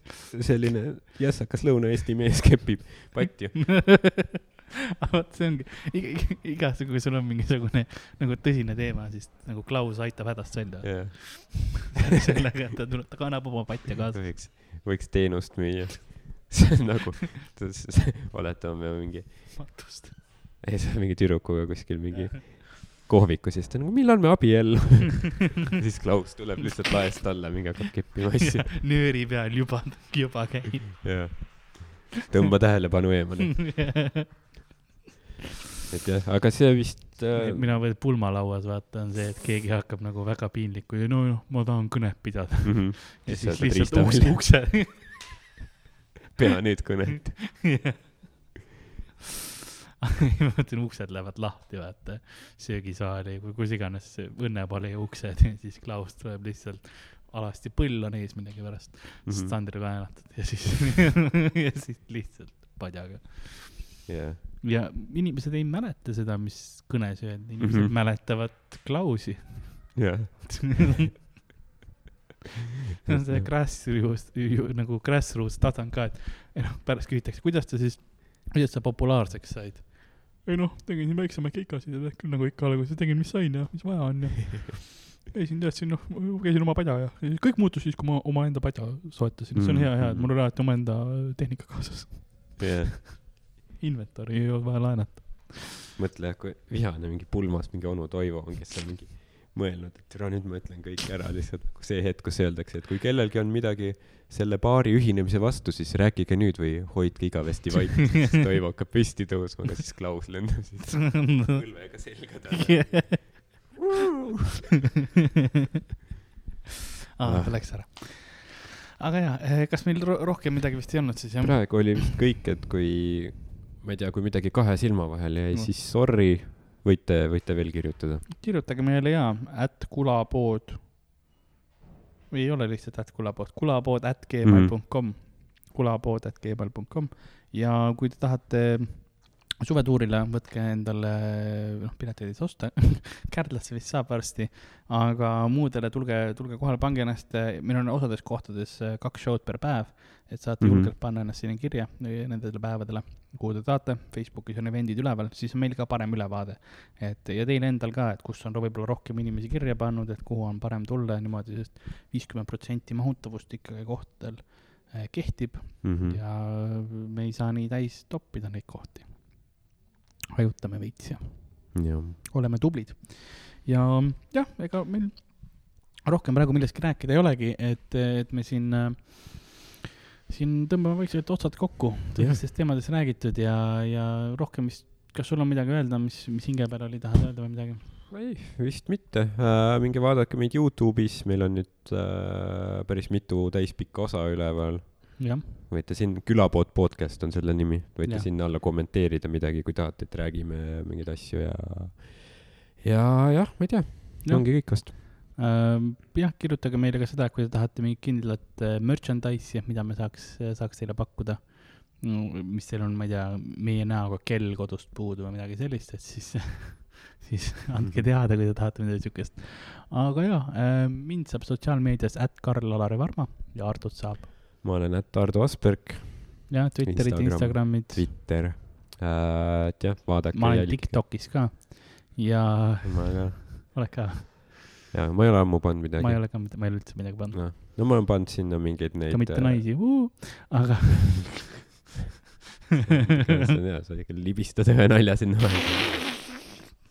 selline jässakas Lõuna-Eesti mees kepib patju. aga vot see ongi, igasugu, kui sul on mingisugune nagu tõsine teema, siis nagu Klaus aitab hädast välja. sellega, et ta tuleb, ta kannab oma patja kaasa. võiks, võiks teenust müüa. see on nagu, oletame mingi, matust. ei sa oled mingi tüdrukuga kuskil mingi kohvikus ja siis ta nagu, millal me abiellume. siis Klaus tuleb lihtsalt laest alla, mingi hakkab keppima asju. nööri peal juba, juba käib. jaa. tõmba tähelepanu eemale. et jah, aga see vist äh,, mina veel pulmalauas vaatan see, et keegi hakkab nagu väga piinlik, kui no noh, ma tahan kõnet pidada. Mhm. ja Siis siis lihtsalt riista uks, välja. ukse. Pea nüüd kõnet. ma mõtlen, uksed lähevad lahti, vaata, söögisaali või kus iganes õnnepalee uksed ja siis Klaus tuleb lihtsalt alasti põll on ees millegipärast mm. -hmm., Sandri laenatud ja siis ja siis lihtsalt padjaga. jah, ja inimesed ei mäleta seda, mis kõnes öeldi, inimesed mm. -hmm. mäletavad Klausi. jah. see on see grassroots, nagu grassroots tasand ka, et ei noh, pärast küsitakse, kuidas sa siis, kuidas sa populaarseks said? ei noh, tegin siin väiksemaid keikasid ja küll nagu ikka alguses tegin, mis sain ja mis vaja on ja käisin teadsin, noh, käisin oma padja ja kõik muutus siis, kui ma omaenda padja soetasin, see on hea, hea, et mul on alati omaenda tehnika kaasas. jah, inventori ei ole vaja laenata. mõtle, kui vihane mingi pulmas mingi onu Toivo on, kes on mingi mõelnud, et tere, nüüd ma ütlen kõik ära lihtsalt nagu see hetk, kus öeldakse, et kui kellelgi on midagi selle paari ühinemise vastu, siis rääkige nüüd või hoidke igavesti vait. siis Toivo hakkab püsti tõusma, aga siis Klaus lendab siis põlvega selga talle. aa, ta läks ära. aga jaa, kas meil ro rohkem midagi vist ei olnud siis jah? praegu oli vist kõik, et kui, ma ei tea, kui midagi kahe silma vahele jäi No., siis sorry, võite, võite veel kirjutada. kirjutage meile jaa, at kulapood. või ei ole lihtsalt at kulapood, kulapood at gmail.com, kulapood at gmail.com ja kui te tahate suvetuurile, võtke endale, noh, pileteid ei saa osta Kärdlasse vist saab varsti, aga muudele tulge, tulge kohale, pange ennast, meil on osades kohtades eh, kaks show'd per päev, et saate mm. -hmm. julgelt panna ennast sinna kirja eh, nendele päevadele, kuhu te tahate, Facebookis on event'id üleval, siis on meil ka parem ülevaade. et ja teil endal ka, et kus on võib-olla rohkem inimesi kirja pannud, et kuhu on parem tulla ja niimoodi, sest viiskümmend protsenti mahutavust ikkagi kohtadel eh, kehtib Mm -hmm. ja me ei saa nii täis toppida neid kohti. hajutame veits ja jah, oleme tublid. ja jah, ega meil rohkem praegu millestki rääkida ei olegi, et, et me siin, siin tõmbame vaikselt otsad kokku, tõsistest teemadest räägitud ja, ja rohkem vist, kas sul on midagi öelda, mis, mis hinge peal oli, tahad öelda või midagi? ei, vist mitte äh,. minge vaadake meid Youtube'is, meil on nüüd äh, päris mitu täispikka osa üleval. võite siin, Külapood podcast on selle nimi, võite ja. sinna alla kommenteerida midagi, kui tahate, et räägime mingeid asju ja, ja jah, ma ei tea, ongi kõik vast. Ähm, jah, kirjutage meile ka seda, kui te tahate mingit kindlat äh, merchandise'i, mida me saaks, saaks teile pakkuda. mis teil on, ma ei tea, meie näoga kell kodust puudu või midagi sellist, et siis, siis andke teada, kui te tahate midagi siukest. aga jaa, mind saab sotsiaalmeedias at Karl-Alari Varma ja Artut saab. ma olen Ätt Ardo Asperg, jah, Twitterid, Instagram, Instagramid, Twitter äh,, et jah, vaadake. ma olen. TikTokis ka ja ma ka, oled ka, jaa, ma ei ole ammu pannud midagi ma ei. ole ka, ma ei ole üldse midagi pannud, no, no ma olen pannud sinna mingeid neid. ka mitte naisi, aga see on hea, sa ikka libistad ühe nalja sinna vahele.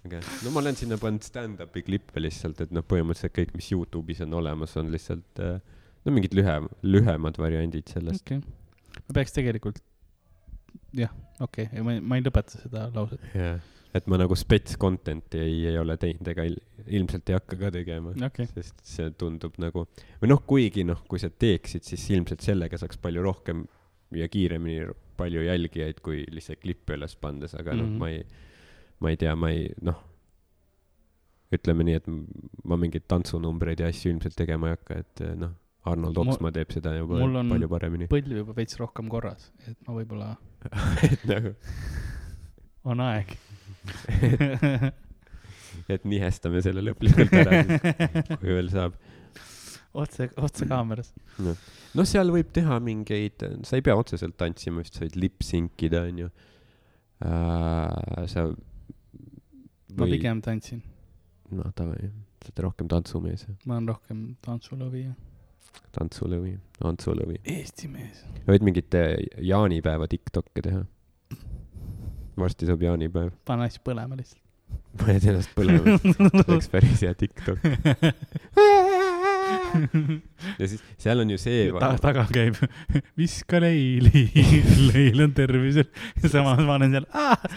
aga no ma olen sinna pannud stand-up'i klippe lihtsalt, et noh, põhimõtteliselt kõik, mis Youtube'is on olemas, on lihtsalt äh, no mingid lühem, lühemad variandid sellest. okei okay., ma peaks tegelikult, jah, okei okay., ma, ma ei lõpeta seda lauset, jah, et ma nagu spets content'i ei, ei ole teinud ega il, ilmselt ei hakka ka tegema okay., sest see tundub nagu, või noh, kuigi noh, kui sa teeksid, siis ilmselt sellega saaks palju rohkem ja kiiremini palju jälgijaid, kui lihtsalt klippe üles pandes, aga mm -hmm. Mhm. noh, ma ei, ma ei tea, ma ei noh, ütleme nii, et ma mingeid tantsunumbreid ja asju ilmselt tegema ei hakka, et eh, noh, Arnold Oksmaa teeb seda juba palju paremini. põlv juba veits rohkem korras, et ma võib-olla et nagu, on aeg. et nihestame selle lõplikult ära siis, kui veel saab. otse, otse kaameras. noh, seal võib teha mingeid, sa ei pea otseselt tantsima, vist sa võid lip-sync ida, onju. sa. ma pigem tantsin, noh, davai, sa oled rohkem tantsumees, ma olen rohkem tantsulõvi ja tantsulõvi, tantsulõvi. Eesti mees. võid mingit jaanipäeva Tiktok'e teha. Varsti saab jaanipäev, pane asju põlema lihtsalt. paned ennast põlema, oleks päris hea Tiktok. ja siis seal on ju see Ta, taga käib, viska leili, leil on tervisel. ja samas ma olen seal.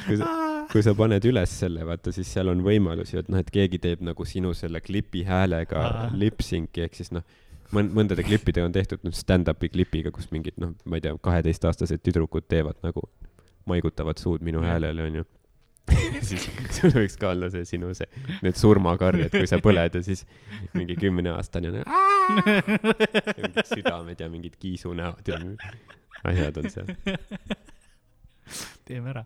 kui sa, kui sa paned üles selle, vaata, siis seal on võimalus ju, et noh, et keegi teeb nagu sinu selle klipi häälega Aa. lip-sync'i ehk siis noh, mõn-, mõndade klippidega on tehtud noh, stand-up'i klipiga, kus mingid noh, ma ei tea, kaheteistaastased tüdrukud teevad nagu, maigutavad suud minu häälele, onju. siis sul võiks ka olla see sinu see, need surmakarjed, kui sa põled ja siis mingi kümneaastane on mingid südamed ja mingid kiisunäod ja asjad on seal. teeme ära.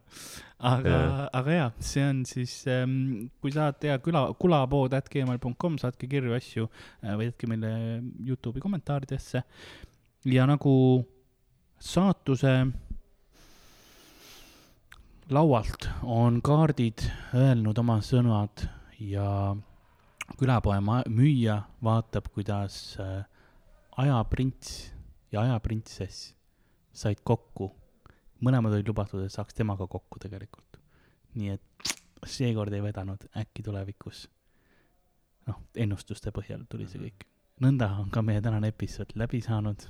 aga, aga jaa, see on siis ähm,, kui tahate ja küla, kulapood at gmail.com, saatke kirju, asju äh, või jätke meile Youtube'i kommentaaridesse. ja nagu saatuse laualt on kaardid öelnud oma sõnad ja külapoe müüja vaatab, kuidas äh, ajaprints ja ajaprintsess said kokku mõlemad olid lubatud, et saaks temaga kokku tegelikult. nii et seekord ei vedanud, äkki tulevikus. noh, ennustuste põhjal tuli see kõik. nõnda on ka meie tänane episood läbi saanud.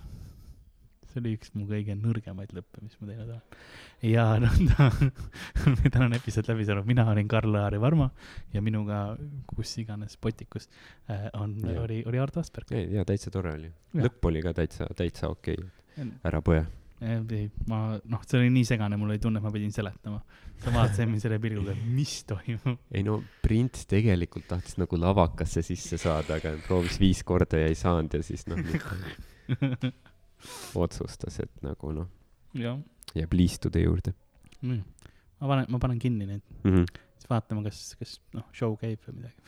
See oli üks mu kõige nõrgemaid lõppe, mis ma teinud olen. ja nõnda on meie tänane episood läbi saanud, mina olin Karl-Laari Varma ja minuga, kus iganes potikus äh, on, oli, oli Ardo Asperg. ei, jaa, täitsa tore oli. Lõpp oli ka täitsa, täitsa okei okay., ära põe. ei, ma, noh, see oli nii segane, mul oli tunne, et ma pidin seletama. sa vaatasid mind selle pilguga, mis toimub. ei no Prints tegelikult tahtis nagu lavakasse sisse saada, aga proovis viis korda ja ei saanud ja siis noh, otsustas, et nagu noh, jääb liistude juurde ma panen, ma panen kinni neid, mm. -hmm. siis vaatame, kas, kas noh, show käib või midagi.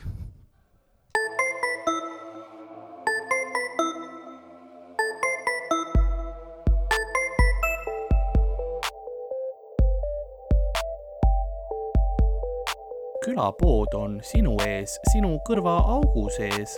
külapood on sinu ees, sinu kõrvaaugu sees